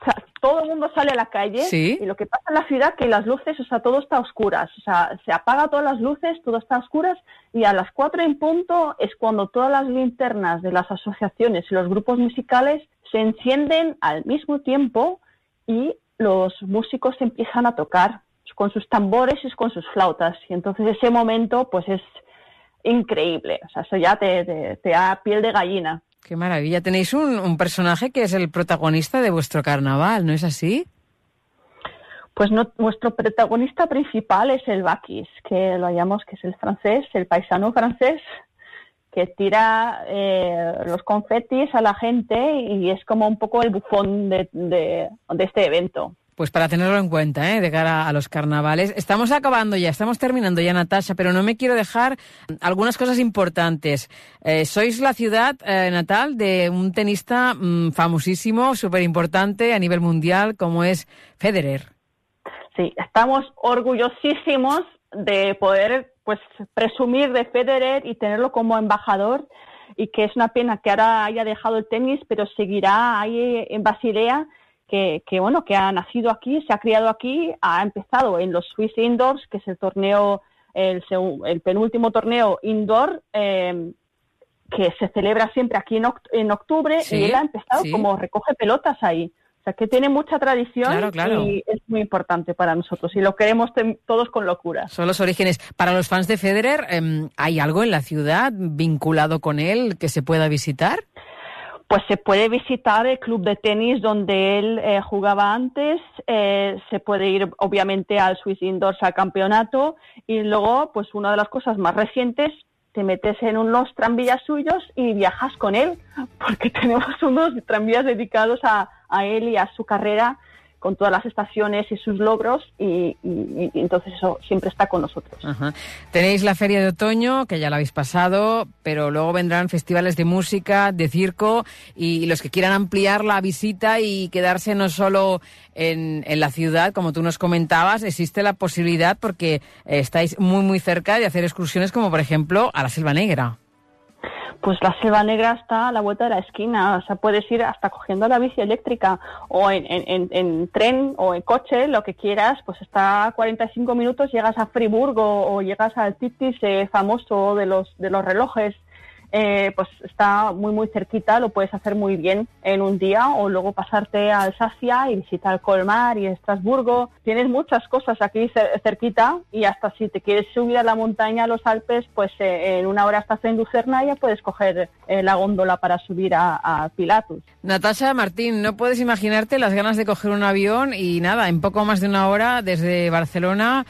O sea, todo el mundo sale a la calle Sí. y lo que pasa en la ciudad que las luces, o sea, todo está a oscuras, o sea, se apaga todas las luces, todo está a oscuras y a las cuatro en punto es cuando todas las linternas de las asociaciones y los grupos musicales se encienden al mismo tiempo y los músicos empiezan a tocar con sus tambores y con sus flautas y entonces ese momento pues es increíble, o sea, eso ya te, te, te da piel de gallina. Qué maravilla. Tenéis un, personaje que es el protagonista de vuestro carnaval, ¿no es así? Pues no- nuestro protagonista principal es el Bakis, que lo llamamos que es el francés, el paisano francés, que tira eh, los confetis a la gente y es como un poco el bufón de, de- de este evento. Pues para tenerlo en cuenta, ¿eh? de cara a los carnavales. Estamos acabando ya, estamos terminando ya, Natasha, pero no me quiero dejar algunas cosas importantes. Eh, sois la ciudad eh, natal de un tenista mm, famosísimo, súper importante a nivel mundial, como es Federer. Sí, estamos orgullosísimos de poder pues presumir de Federer y tenerlo como embajador y que es una pena que ahora haya dejado el tenis, pero seguirá ahí en Basilea, que, que bueno, que ha nacido aquí, se ha criado aquí, ha empezado en los Swiss Indoors, que es el torneo, el, el penúltimo torneo indoor, eh, que se celebra siempre aquí en, oct- en octubre, Sí, y él ha empezado sí. como recoge pelotas ahí. O sea, que tiene mucha tradición Claro, claro. y es muy importante para nosotros y lo queremos todos con locura. Son los orígenes. Para los fans de Federer, em, ¿hay algo en la ciudad vinculado con él que se pueda visitar? Pues se puede visitar el club de tenis donde él eh, jugaba antes, eh, se puede ir obviamente al Swiss Indoors al campeonato y luego, pues una de las cosas más recientes, te metes en unos tranvías suyos y viajas con él, porque tenemos unos tranvías dedicados a, a él y a su carrera con todas las estaciones y sus logros y, entonces eso siempre está con nosotros. Tenéis la feria de otoño, que ya la habéis pasado, pero luego vendrán festivales de música, de circo, y los que quieran ampliar la visita y quedarse no solo en, en la ciudad, como tú nos comentabas, existe la posibilidad, porque eh, estáis muy, muy cerca de hacer excursiones como, por ejemplo, a la Selva Negra. Pues la selva negra está a la vuelta de la esquina, o sea, puedes ir hasta cogiendo la bici eléctrica o en, en- en- en tren o en coche, lo que quieras, pues está a 45 minutos, llegas a Friburgo o llegas al Titis eh, famoso de los, de los relojes, eh, pues está muy muy cerquita, lo puedes hacer muy bien en un día o luego pasarte a Alsacia y visitar Colmar y Estrasburgo. Tienes muchas cosas aquí cer- cerquita y hasta si te quieres subir a la montaña, a los Alpes, pues eh, en una hora estás en Lucerna y ya puedes coger eh, la góndola para subir a, a Pilatus. Natasha Martín, no puedes imaginarte las ganas de coger un avión y nada, en poco más de una hora desde Barcelona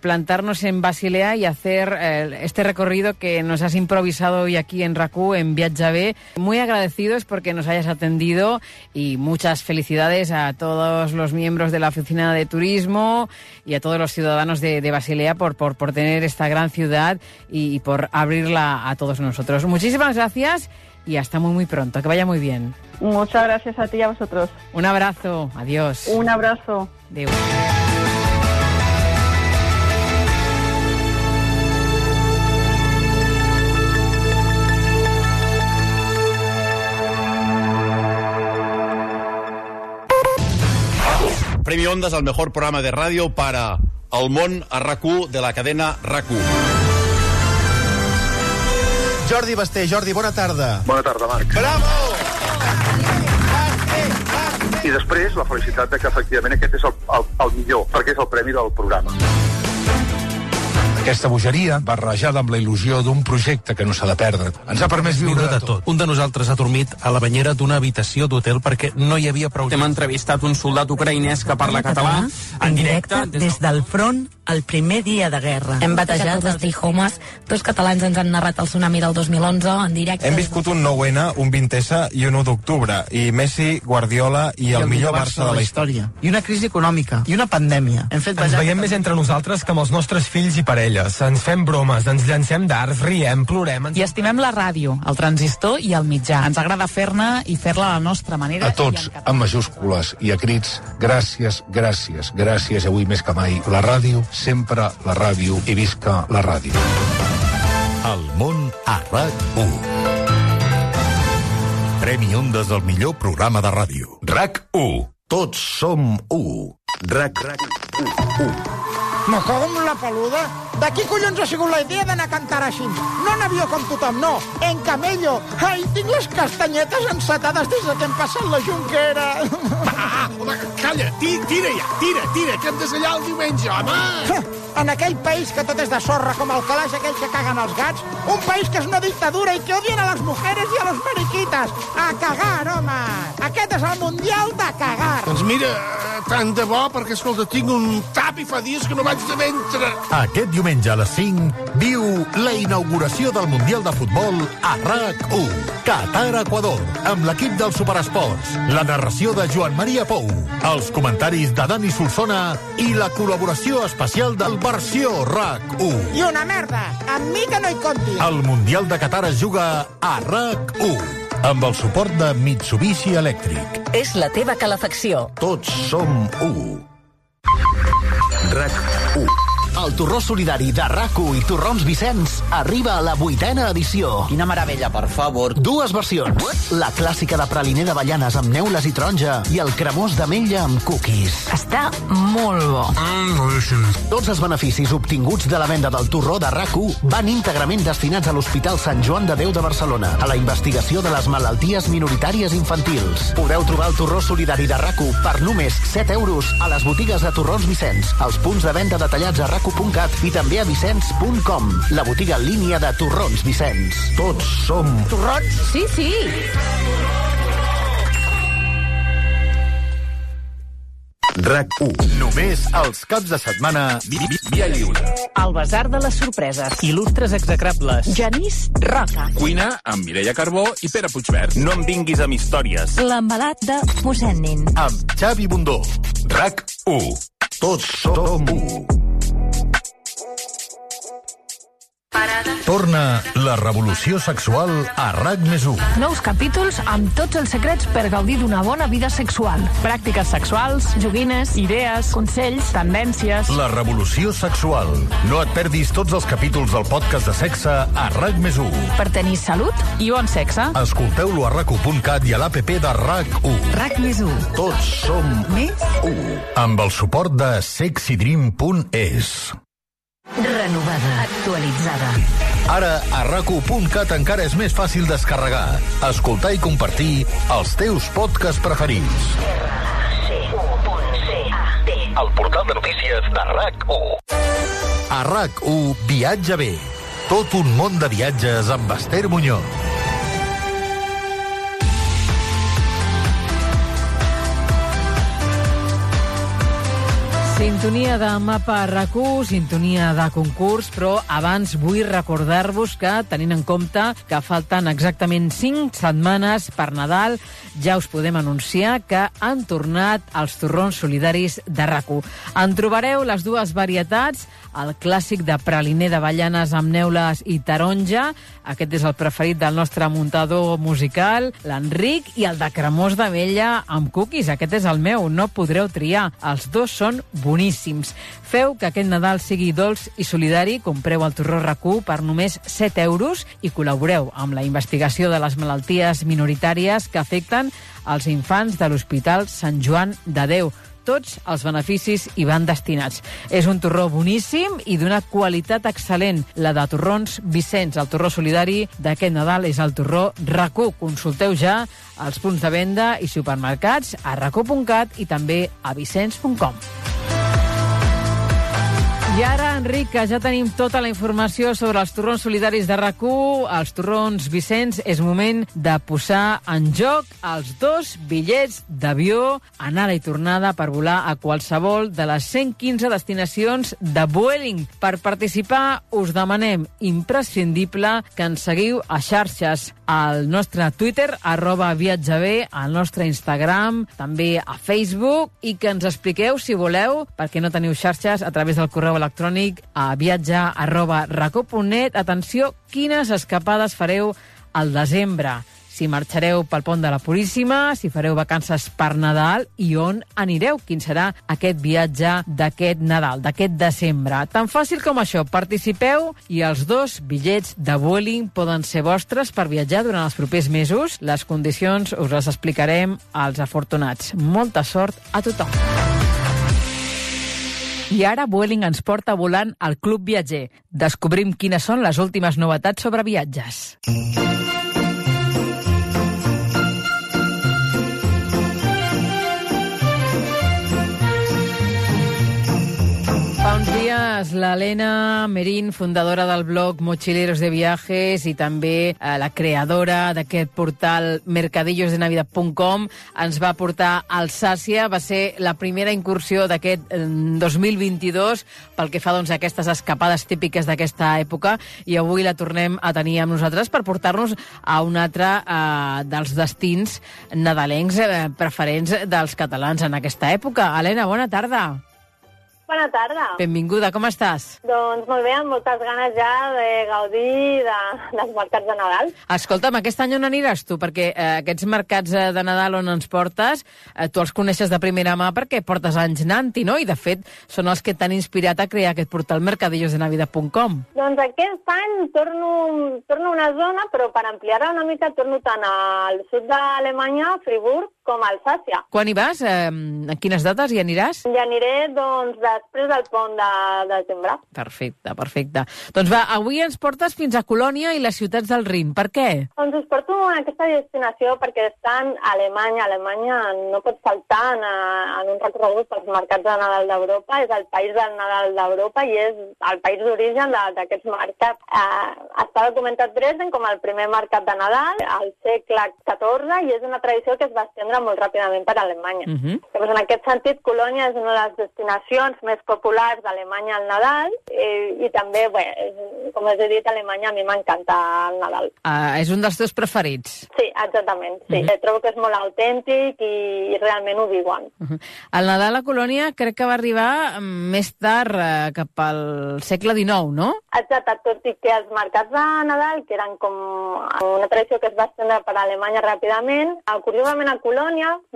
plantarnos en Basilea y hacer eh, este recorrido que nos has improvisado hoy aquí en RACU, en Viatja B. Muy agradecidos porque nos hayas atendido y muchas felicidades a todos los miembros de la Oficina de Turismo y a todos los ciudadanos de, de Basilea por, por, por tener esta gran ciudad y, y por abrirla a todos nosotros. Muchísimas gracias y hasta muy muy pronto. Que vaya muy bien. Muchas gracias a ti y a vosotros. Un abrazo. Adiós. Un abrazo. Premio Ondas al mejor programa de radio para El món a RAC1 de la cadena RAC1. Jordi Basté, Jordi, bona tarda. Bona tarda, Marc. Bravo! I després la felicitat de que efectivament aquest és el, el, el millor, perquè és el premi del programa. Aquesta bogeria, barrejada amb la il·lusió d'un projecte que no s'ha de perdre, ens ha permès viure de tot. Un de nosaltres ha dormit a la banyera d'una habitació d'hotel perquè no hi havia prou... Hem entrevistat un soldat ucraïnès que parla català en directe des del front el primer dia de guerra. Hem batejat els Homes, dos catalans ens han narrat el tsunami del 2011 en directe. Hem viscut un 9-N, un 20S i un 1 d'octubre, i Messi, Guardiola i, el, millor Barça de la història. I una crisi econòmica, i una pandèmia. Hem fet Ens veiem més entre nosaltres que amb els nostres fills i parelles. Ens fem bromes, ens llancem darts, riem, plorem... Ens... I estimem la ràdio, el transistor i el mitjà. Ens agrada fer-ne i fer-la a la nostra manera. A tots, amb majúscules i a crits, gràcies, gràcies, gràcies, avui més que mai, la ràdio sempre la ràdio i visca la ràdio. El món a RAC1. Premi Ondes del millor programa de ràdio. RAC1. Tots som u. RAC, RAC 1. Me cago en la peluda. De qui collons ha sigut la idea d'anar a cantar així? No en avió com tothom, no. En camello. Ai, tinc les castanyetes ensatades des de que hem passat la jonquera. Ah, home, calla, tira, tira ja, tira, tira, que hem de sellar el diumenge, home! En aquell país que tot és de sorra, com el calaix aquell que caguen els gats, un país que és una dictadura i que odien a les mujeres i a los mariquitas. A cagar, home! Aquest és el Mundial de cagar. Doncs mira, tant de bo, perquè, escolta, tinc un tap i fa dies que no vaig de ventre. Aquest diumenge a les 5 viu la inauguració del Mundial de Futbol a RAC1. Qatar-Equador, amb l'equip dels Superesports. La narració de Joan Maria Pou, els comentaris de Dani Solsona i la col·laboració especial del Versió RAC1. I una merda! Amb mi que no hi compti. El Mundial de Qatar es juga a RAC1 amb el suport de Mitsubishi Elèctric. És la teva calefacció. Tots som u. RAC1. El torró solidari de RACU i Torrons Vicenç arriba a la vuitena edició. Quina meravella, per favor. Dues versions. La clàssica de praliner d'avellanes amb neules i taronja i el cremós d'ametlla amb cookies. Està molt bo. Mm, Tots els beneficis obtinguts de la venda del torró de RACU van íntegrament destinats a l'Hospital Sant Joan de Déu de Barcelona, a la investigació de les malalties minoritàries infantils. Podeu trobar el torró solidari de RACU per només 7 euros a les botigues de Torrons Vicenç, als punts de venda detallats a racu.cat i també a vicenç.com, la botiga en línia de Torrons Vicenç. Tots som... Torrons? Sí, sí. RAC1. Només els caps de setmana via lliure. El Basar de les Sorpreses. Il·lustres execrables. Genís Roca. Cuina amb Mireia Carbó i Pere Puigverd. No em vinguis amb històries. L'embalat de mossèn Nin. Amb Xavi Bundó. RAC1. Tots som Torna la revolució sexual a RAC més 1. Nous capítols amb tots els secrets per gaudir d'una bona vida sexual. Pràctiques sexuals, joguines, idees, consells, tendències... La revolució sexual. No et perdis tots els capítols del podcast de sexe a RAC més 1. Per tenir salut i bon sexe. Escolteu-lo a rac1.cat i a l'APP de RAC1. RAC més 1. Tots som Més 1. Amb el suport de sexydream.es. Renovada. Actualitzada. Ara, a rac1.cat encara és més fàcil descarregar, escoltar i compartir els teus podcasts preferits. El portal de notícies de RAC1. A RAC1, viatja bé. Tot un món de viatges amb Esther Muñoz. Sintonia de mapa RAC1, sintonia de concurs, però abans vull recordar-vos que, tenint en compte que falten exactament 5 setmanes per Nadal, ja us podem anunciar que han tornat els torrons solidaris de RAC1. En trobareu les dues varietats, el clàssic de praliner d'avellanes amb neules i taronja, aquest és el preferit del nostre muntador musical, l'Enric, i el de cremós d'amella amb cookies, aquest és el meu, no podreu triar. Els dos són boníssims. Feu que aquest Nadal sigui dolç i solidari, compreu el torró RAC1 per només 7 euros i col·laboreu amb la investigació de les malalties minoritàries que afecten els infants de l'Hospital Sant Joan de Déu tots els beneficis hi van destinats. És un torró boníssim i d'una qualitat excel·lent. La de torrons Vicenç, el torró solidari d'aquest Nadal és el torró RAC1. Consulteu ja els punts de venda i supermercats a rac1.cat i també a vicenç.com. I ara, Enric, que ja tenim tota la informació sobre els torrons solidaris de rac els torrons Vicenç, és moment de posar en joc els dos bitllets d'avió, anada i tornada per volar a qualsevol de les 115 destinacions de Vueling. Per participar, us demanem imprescindible que ens seguiu a xarxes al nostre Twitter, arroba viatjabé, al nostre Instagram, també a Facebook, i que ens expliqueu, si voleu, perquè no teniu xarxes, a través del correu electrònic a viatge arroba racó.net. Atenció, quines escapades fareu al desembre. Si marxareu pel pont de la Puríssima, si fareu vacances per Nadal i on anireu, quin serà aquest viatge d'aquest Nadal, d'aquest desembre. Tan fàcil com això, participeu i els dos bitllets de Vueling poden ser vostres per viatjar durant els propers mesos. Les condicions us les explicarem als afortunats. Molta sort a tothom. I ara Vueling ens porta volant al Club Viatger. Descobrim quines són les últimes novetats sobre viatges. Fa dies l'Helena Merín, fundadora del blog Mochileros de Viajes i també eh, la creadora d'aquest portal mercadillosdenavidad.com ens va portar al Sàcia. Va ser la primera incursió d'aquest eh, 2022 pel que fa doncs, a aquestes escapades típiques d'aquesta època i avui la tornem a tenir amb nosaltres per portar-nos a un altre eh, dels destins nadalencs eh, preferents dels catalans en aquesta època. Helena, bona tarda. Bona tarda. Benvinguda, com estàs? Doncs molt bé, amb moltes ganes ja de gaudir de, dels mercats de Nadal. Escolta'm, aquest any on aniràs tu? Perquè eh, aquests mercats eh, de Nadal on ens portes, eh, tu els coneixes de primera mà perquè portes anys anant-hi, no? I, de fet, són els que t'han inspirat a crear aquest portal mercadillosdenavidad.com. Doncs aquest any torno, torno a una zona, però per ampliar-la una mica torno tant al sud d'Alemanya, Friburg, com a Alsàcia. Quan hi vas? Eh, en quines dates hi aniràs? I aniré, doncs, després del pont de, de desembre. Perfecte, perfecte. Doncs va, avui ens portes fins a Colònia i les ciutats del Rin. Per què? Doncs us porto a aquesta destinació perquè estan a Alemanya. Alemanya no pot faltar en, en un recorregut pels mercats de Nadal d'Europa. És el país del Nadal d'Europa i és el país d'origen d'aquests mercats. Eh, està documentat Dresden com el primer mercat de Nadal al segle XIV i és una tradició que es va estendre molt ràpidament per Alemanya. Uh -huh. Llavors, en aquest sentit, Colònia és una de les destinacions més populars d'Alemanya al Nadal i, i també, bé, com us he dit, a Alemanya a mi m'encanta el Nadal. Uh, és un dels teus preferits. Sí, exactament. Sí. Uh -huh. Trobo que és molt autèntic i, i realment ho viuen. Uh -huh. El Nadal a Colònia crec que va arribar més tard, uh, cap al segle XIX, no? Exacte, tot i que els mercats de Nadal, que eren com una tradició que es va estendre per Alemanya ràpidament, curiosament a Colònia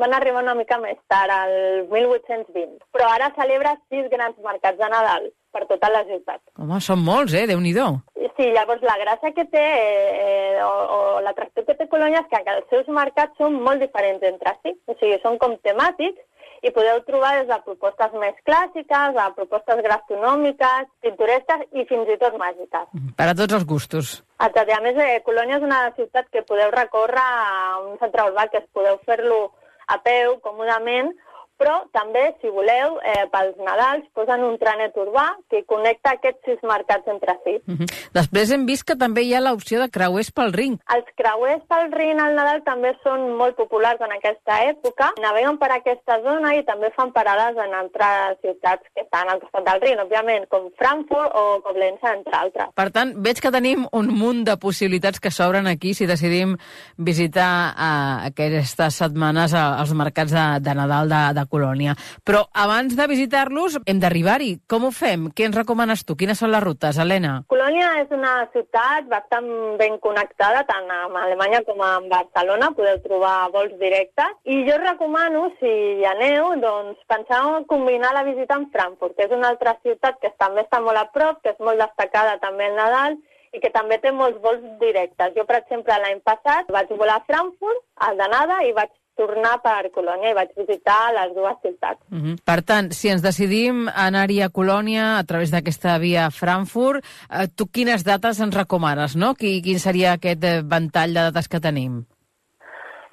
van arribar una mica més tard, al 1820. Però ara celebra sis grans mercats de Nadal per tota la ciutat. Home, són molts, eh? Déu-n'hi-do. Sí, llavors la gràcia que té, eh, o, o l'atracció que té Colònia és que els seus mercats són molt diferents entre si. O sigui, són com temàtics i podeu trobar des de propostes més clàssiques a propostes gastronòmiques, pintoresques i fins i tot màgiques. Per a tots els gustos. Exacte. A més, eh, Colònia és una ciutat que podeu recórrer a un centre urbà que es podeu fer-lo a peu, còmodament, però també, si voleu, eh, pels Nadals posen un trenet urbà que connecta aquests sis mercats entre si. Uh -huh. Després hem vist que també hi ha l'opció de creuers pel Rin. Els creuers pel Rin al Nadal també són molt populars en aquesta època. Naveguen per aquesta zona i també fan parades en altres ciutats que estan al costat del Rin, òbviament, com Frankfurt o Koblenz, entre altres. Per tant, veig que tenim un munt de possibilitats que s'obren aquí si decidim visitar eh, aquestes setmanes als mercats de, de Nadal de, de Colònia. Però abans de visitar-los hem d'arribar-hi. Com ho fem? Què ens recomanes tu? Quines són les rutes, Helena? Colònia és una ciutat bastant ben connectada tant amb Alemanya com amb Barcelona. Podeu trobar vols directes. I jo recomano, si hi aneu, doncs pensar en combinar la visita amb Frankfurt, que és una altra ciutat que també està molt a prop, que és molt destacada també el Nadal, i que també té molts vols directes. Jo, per exemple, l'any passat vaig volar a Frankfurt, al d'anada, i vaig tornar per Colònia i vaig visitar les dues ciutats. Uh -huh. Per tant, si ens decidim anar-hi a Colònia a través d'aquesta via Frankfurt, eh, tu quines dates ens recomanes, no? Quin, quin seria aquest eh, ventall de dates que tenim?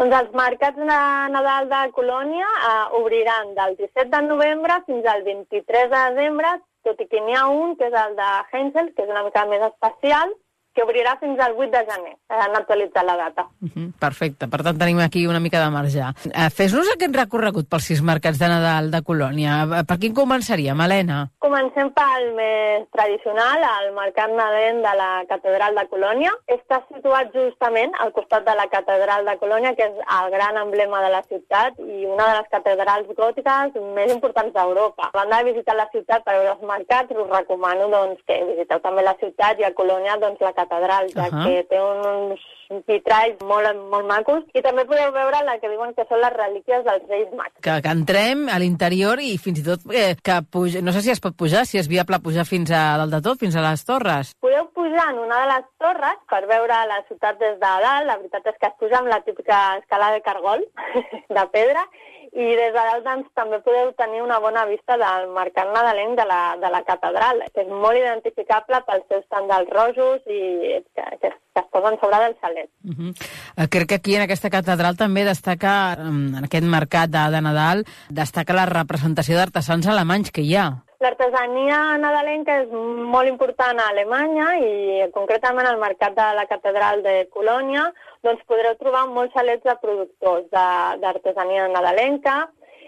Doncs els mercats de Nadal de Colònia eh, obriran del 17 de novembre fins al 23 de desembre, tot i que n'hi ha un, que és el de Heinzel, que és una mica més especial, que obrirà fins al 8 de gener. Han actualitzat la data. Uh -huh. Perfecte. Per tant, tenim aquí una mica de marge. Uh, Fes-nos aquest recorregut pels sis mercats de Nadal de Colònia. Per quin començaríem, Helena? Comencem pel més tradicional, el mercat nadalenc de la Catedral de Colònia. Està situat justament al costat de la Catedral de Colònia, que és el gran emblema de la ciutat i una de les catedrals gòtiques més importants d'Europa. A banda de visitar la ciutat per veure els mercats, us recomano doncs, que visiteu també la ciutat i a Colònia doncs, la catedral, ja uh -huh. que té uns vitralls molt, molt macos. I també podeu veure la que diuen que són les relíquies dels Reis Mags. Que, que entrem a l'interior i fins i tot eh, que puja, no sé si es pot pujar, si és viable pujar fins a dalt de tot, fins a les torres. Podeu pujar en una de les torres per veure la ciutat des de dalt. La veritat és que es puja amb la típica escala de cargol de pedra i des de dalt doncs, també podeu tenir una bona vista del mercat nadalenc de la, de la catedral, que és molt identificable pels seus tendals rojos i que, que, que es posen sobre del xalet. Uh -huh. eh, crec que aquí en aquesta catedral també destaca, en aquest mercat de, de Nadal, destaca la representació d'artesans alemanys que hi ha. L'artesania nadalenca és molt important a Alemanya i concretament al mercat de la catedral de Colònia doncs podreu trobar molts xalets de productors d'artesania nadalenca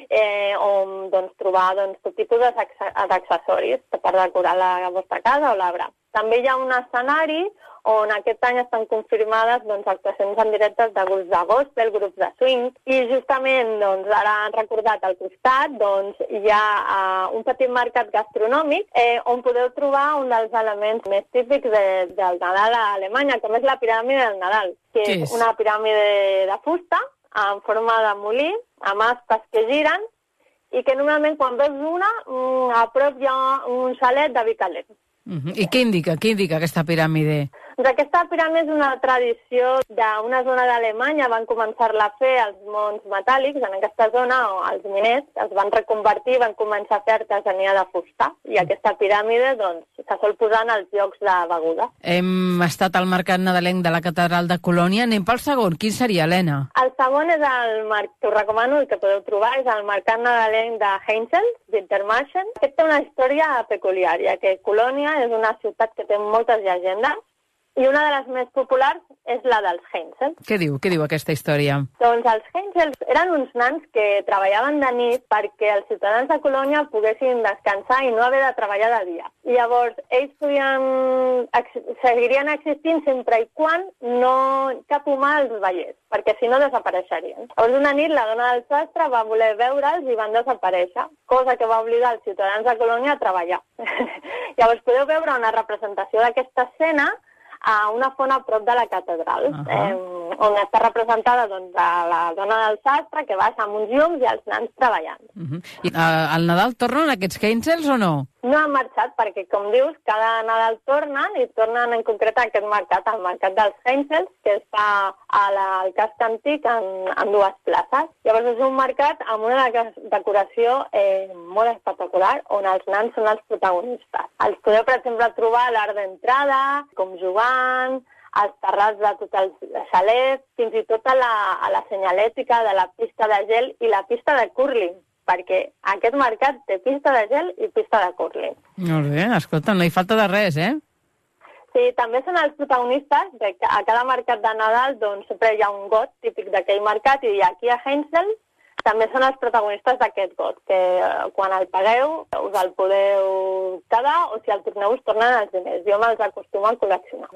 eh, on doncs, trobar doncs, tot tipus d'ac- d'accessoris per decorar la vostra casa o l'arbre. També hi ha un escenari on aquest any estan confirmades doncs, actuacions en directes de grups de gospel, grups de swing, i justament doncs, ara han recordat al costat doncs, hi ha uh, un petit mercat gastronòmic eh, on podeu trobar un dels elements més típics de, del Nadal a Alemanya, com és la piràmide del Nadal, que és és? una piràmide de fusta en forma de molí, amb aspes que giren, i que normalment quan veus una, mm, a prop hi ha un xalet de vi calent. I què indica, què indica aquesta piràmide? Doncs aquesta piràmide és una tradició d'una zona d'Alemanya, van començar-la a fer els mons metàl·lics, en aquesta zona o els miners es van reconvertir, van començar a fer artesania de fusta, i aquesta piràmide doncs, se sol posar en els llocs de beguda. Hem estat al mercat nadalenc de la catedral de Colònia. Anem pel segon. Quin seria, Helena? El segon és el que us recomano i que podeu trobar, és el mercat nadalenc de Heinzel, d'Intermarchen. Aquest té una història peculiar, ja que Colònia és una ciutat que té moltes llegendes i una de les més populars és la dels Heinzel. Què diu, què diu aquesta història? Doncs els Heinzels eren uns nans que treballaven de nit perquè els ciutadans de Colònia poguessin descansar i no haver de treballar de dia. I llavors ells podien, ex seguirien existint sempre i quan no cap humà els veiés, perquè si no desapareixerien. Llavors una nit la dona del sastre va voler veure'ls i van desaparèixer, cosa que va obligar els ciutadans de Colònia a treballar. llavors podeu veure una representació d'aquesta escena a una font a prop de la catedral, uh Ahà. eh, on està representada doncs, la dona del sastre que baixa amb uns llums i els nans treballant. Uh -huh. I, uh, al Nadal tornen aquests Heinzels o no? No han marxat perquè, com dius, cada Nadal tornen i tornen en concret a aquest mercat, al mercat dels Heinzels, que està a la, al casc antic en, en dues places. Llavors és un mercat amb una de- decoració eh, molt espectacular on els nans són els protagonistes. Els podeu, per exemple, trobar a l'art d'entrada, com jugant, als terrats de tot el xalet, fins i tot a la, a la senyalètica de la pista de gel i la pista de curling perquè aquest mercat té pista de gel i pista de curling. Molt bé, escolta, no hi falta de res, eh? Sí, també són els protagonistes de a cada mercat de Nadal doncs, sempre hi ha un got típic d'aquell mercat i aquí a Heinzel també són els protagonistes d'aquest got, que eh, quan el pagueu us el podeu quedar o si el torneu us tornen els diners. Jo me'ls acostumo a col·leccionar,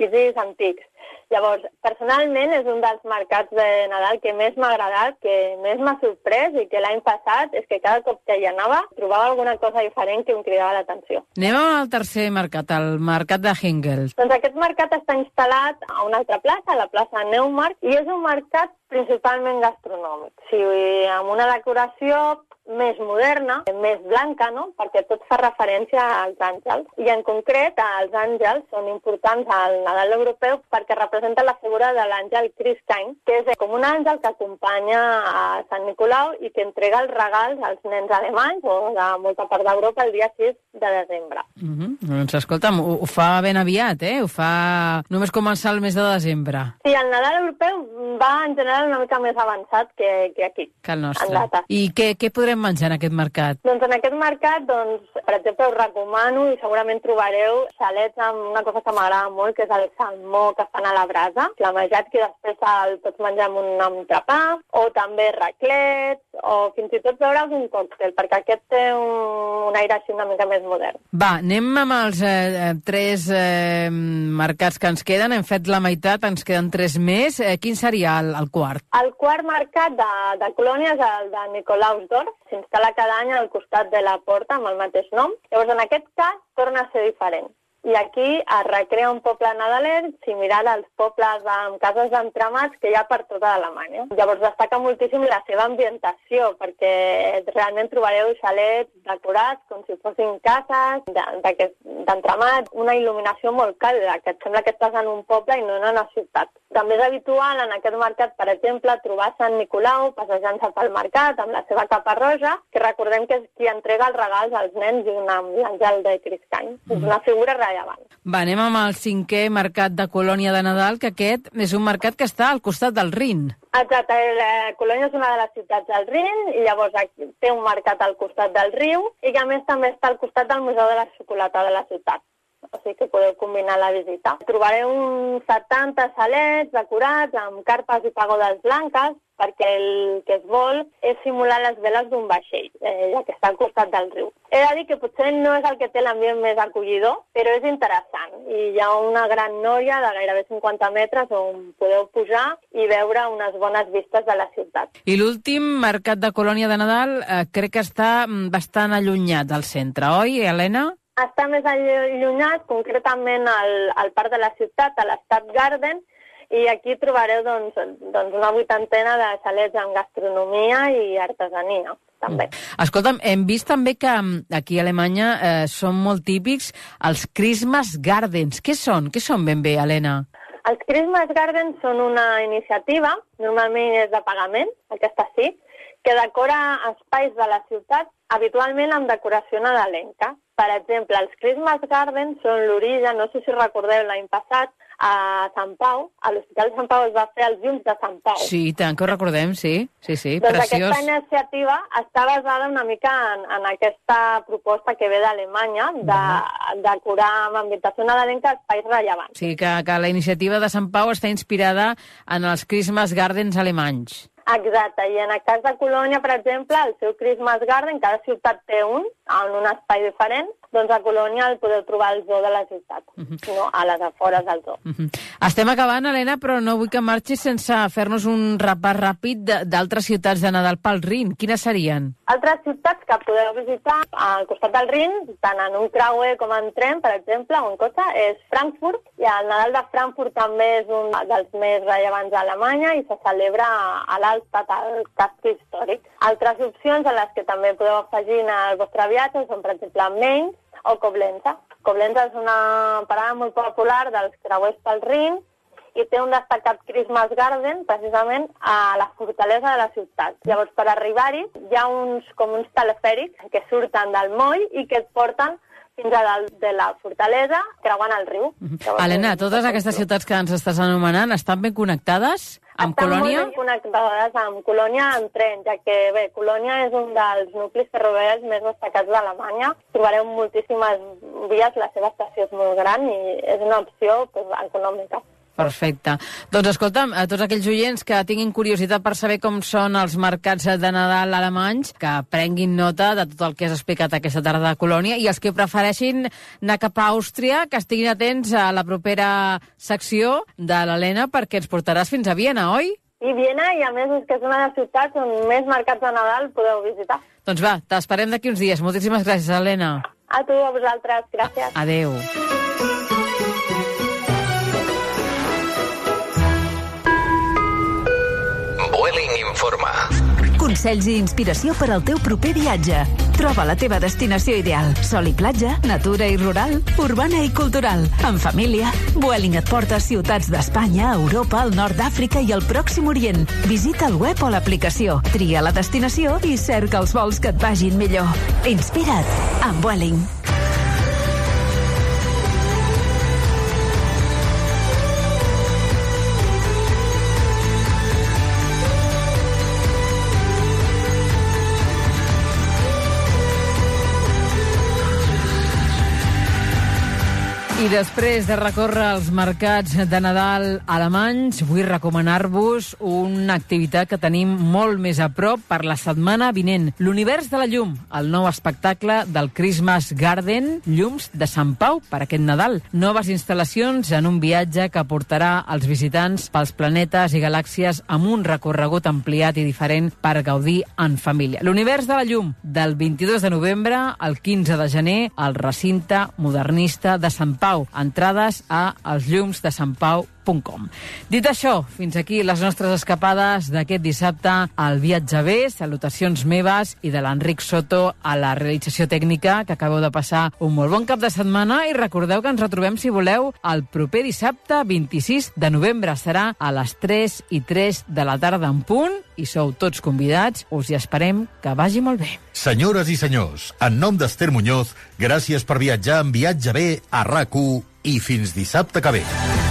físics antics. Llavors, personalment és un dels mercats de Nadal que més m'ha agradat, que més m'ha sorprès i que l'any passat és que cada cop que hi anava trobava alguna cosa diferent que em cridava l'atenció. Anem al tercer mercat, el mercat de Hengels. Doncs aquest mercat està instal·lat a una altra plaça, a la plaça Neumarkt, i és un mercat principalment gastronòmic. O sigui, amb una decoració més moderna, més blanca, no? perquè tot fa referència als àngels. I en concret, els àngels són importants al Nadal europeu perquè representen la figura de l'àngel Christine, que és com un àngel que acompanya a Sant Nicolau i que entrega els regals als nens alemanys o de molta part d'Europa el dia 6 de desembre. Uh -huh. Doncs escolta'm, ho, ho fa ben aviat, eh? Ho fa només començar el mes de desembre, Sí, el Nadal europeu va en general una mica més avançat que, que aquí. que el nostre. I què, què podrem menjar en aquest mercat? Doncs en aquest mercat, doncs, per exemple, us recomano i segurament trobareu xalets amb una cosa que m'agrada molt, que és el salmó que fan a la brasa, flamejat, que després el pots menjar amb un entrepà, o també raclets, o fins i tot beure algun còctel, perquè aquest té un, un aire així una mica més modern. Va, anem amb els eh, eh, tres eh, mercats que ens queden. Hem fet la meitat, ens queden tres més. Eh, quin seria el, el quart? El quart mercat de, de Colònia és el de Nicolausdorf. S'instal·la cada any al costat de la porta amb el mateix nom. Llavors, en aquest cas, torna a ser diferent. I aquí es recrea un poble nadaler similar als pobles amb cases d'entramats que hi ha per tota Alemanya. Llavors destaca moltíssim la seva ambientació, perquè realment trobareu xalets decorats com si fossin cases d'entramats, una il·luminació molt càlida, que et sembla que estàs en un poble i no en una ciutat. També és habitual en aquest mercat, per exemple, trobar Sant Nicolau passejant-se pel mercat amb la seva capa roja, que recordem que és qui entrega els regals als nens i l'àngel de Criscany. Mm. És una figura rellevant. Va, anem amb el cinquè mercat de Colònia de Nadal, que aquest és un mercat que està al costat del Rin. Exacte, la Colònia és una de les ciutats del Rin i llavors aquí té un mercat al costat del riu i que a més també està al costat del Museu de la Xocolata de la ciutat o sigui que podeu combinar la visita. Trobareu uns 70 salets decorats amb carpes i pagodes blanques, perquè el que es vol és simular les veles d'un vaixell, eh, ja que està al costat del riu. He de dir que potser no és el que té l'ambient més acollidor, però és interessant. I hi ha una gran noia de gairebé 50 metres on podeu pujar i veure unes bones vistes de la ciutat. I l'últim mercat de Colònia de Nadal eh, crec que està mm, bastant allunyat del centre, oi, Helena? està més allunyat, concretament al, al parc de la ciutat, a l'Estat Garden, i aquí trobareu doncs, doncs una vuitantena de xalets en gastronomia i artesania també. Mm. Escolta'm, hem vist també que mm, aquí a Alemanya eh, són molt típics els Christmas Gardens. Què són? Què són ben bé, Helena? Els Christmas Gardens són una iniciativa, normalment és de pagament, aquesta sí, que decora espais de la ciutat habitualment amb decoració nadalenca. Per exemple, els Christmas Gardens són l'origen, no sé si recordeu l'any passat, a Sant Pau, a l'Hospital de Sant Pau es va fer els llums de Sant Pau. Sí, tant que ho recordem, sí, sí, sí, doncs preciós. aquesta iniciativa està basada una mica en, en aquesta proposta que ve d'Alemanya, de uh decorar amb ambientació nadalenca espais rellevants. Sí, que, que la iniciativa de Sant Pau està inspirada en els Christmas Gardens alemanys. Exacte, i en el cas de Colònia, per exemple, el seu Christmas Garden, cada ciutat té un, en un espai diferent, doncs a Colònia el podeu trobar al zoo de la ciutat, uh -huh. no a les afores del zoo. Uh -huh. Estem acabant, Helena, però no vull que marxis sense fer-nos un repàs ràpid d'altres ciutats de Nadal pel Rin. Quines serien? Altres ciutats que podeu visitar al costat del Rin, tant en un creuer com en tren, per exemple, o en cotxe, és Frankfurt, i el Nadal de Frankfurt també és un dels més rellevants d'Alemanya i se celebra a l'Alstat, al casc històric. Altres opcions a les que també podeu afegir al vostre viatge són, per exemple, Mainz, o Coblenza. Coblenza és una parada molt popular dels creuers pel Rin i té un destacat Christmas Garden, precisament, a la fortalesa de la ciutat. Llavors, per arribar-hi, hi ha uns, com uns telefèrics que surten del moll i que et porten fins a dalt de la fortalesa, creuant el riu. -huh. Helena, totes aquestes ciutats que ens estàs anomenant estan ben connectades? Amb Estan Colònia? ben connectades amb Colònia en tren, ja que bé, Colònia és un dels nuclis ferroviaris més destacats d'Alemanya. Trobareu moltíssimes vies, la seva estació és molt gran i és una opció pues, econòmica. Perfecte. Doncs escolta'm, a tots aquells oients que tinguin curiositat per saber com són els mercats de Nadal alemanys, que prenguin nota de tot el que has explicat aquesta tarda a Colònia, i els que prefereixin anar cap a Àustria, que estiguin atents a la propera secció de l'Helena, perquè ens portaràs fins a Viena, oi? I Viena, i a més és que és una de les ciutats on més mercats de Nadal podeu visitar. Doncs va, t'esperem d'aquí uns dies. Moltíssimes gràcies, Helena. A tu, a vosaltres. Gràcies. Adeu. Vueling Consells i inspiració per al teu proper viatge. Troba la teva destinació ideal. Sol i platja, natura i rural, urbana i cultural. En família, Vueling et porta a ciutats d'Espanya, Europa, el nord d'Àfrica i el Pròxim Orient. Visita el web o l'aplicació, tria la destinació i cerca els vols que et vagin millor. Inspira't amb Vueling. I després de recórrer els mercats de Nadal alemanys, vull recomanar-vos una activitat que tenim molt més a prop per la setmana vinent. L'Univers de la Llum, el nou espectacle del Christmas Garden, Llums de Sant Pau per aquest Nadal. Noves instal·lacions en un viatge que portarà els visitants pels planetes i galàxies amb un recorregut ampliat i diferent per gaudir en família. L'Univers de la Llum, del 22 de novembre al 15 de gener, al recinte modernista de Sant Pau Pau. Entrades a els llums de Sant Pau elsllumsdesantpau.com. Dit això, fins aquí les nostres escapades d'aquest dissabte al Viatge B. Salutacions meves i de l'Enric Soto a la realització tècnica, que acabeu de passar un molt bon cap de setmana i recordeu que ens retrobem, si voleu, el proper dissabte 26 de novembre. Serà a les 3 i 3 de la tarda en punt i sou tots convidats. Us hi esperem. Que vagi molt bé. Senyores i senyors, en nom d'Ester Muñoz, gràcies per viatjar en Viatge B a rac i fins dissabte que ve.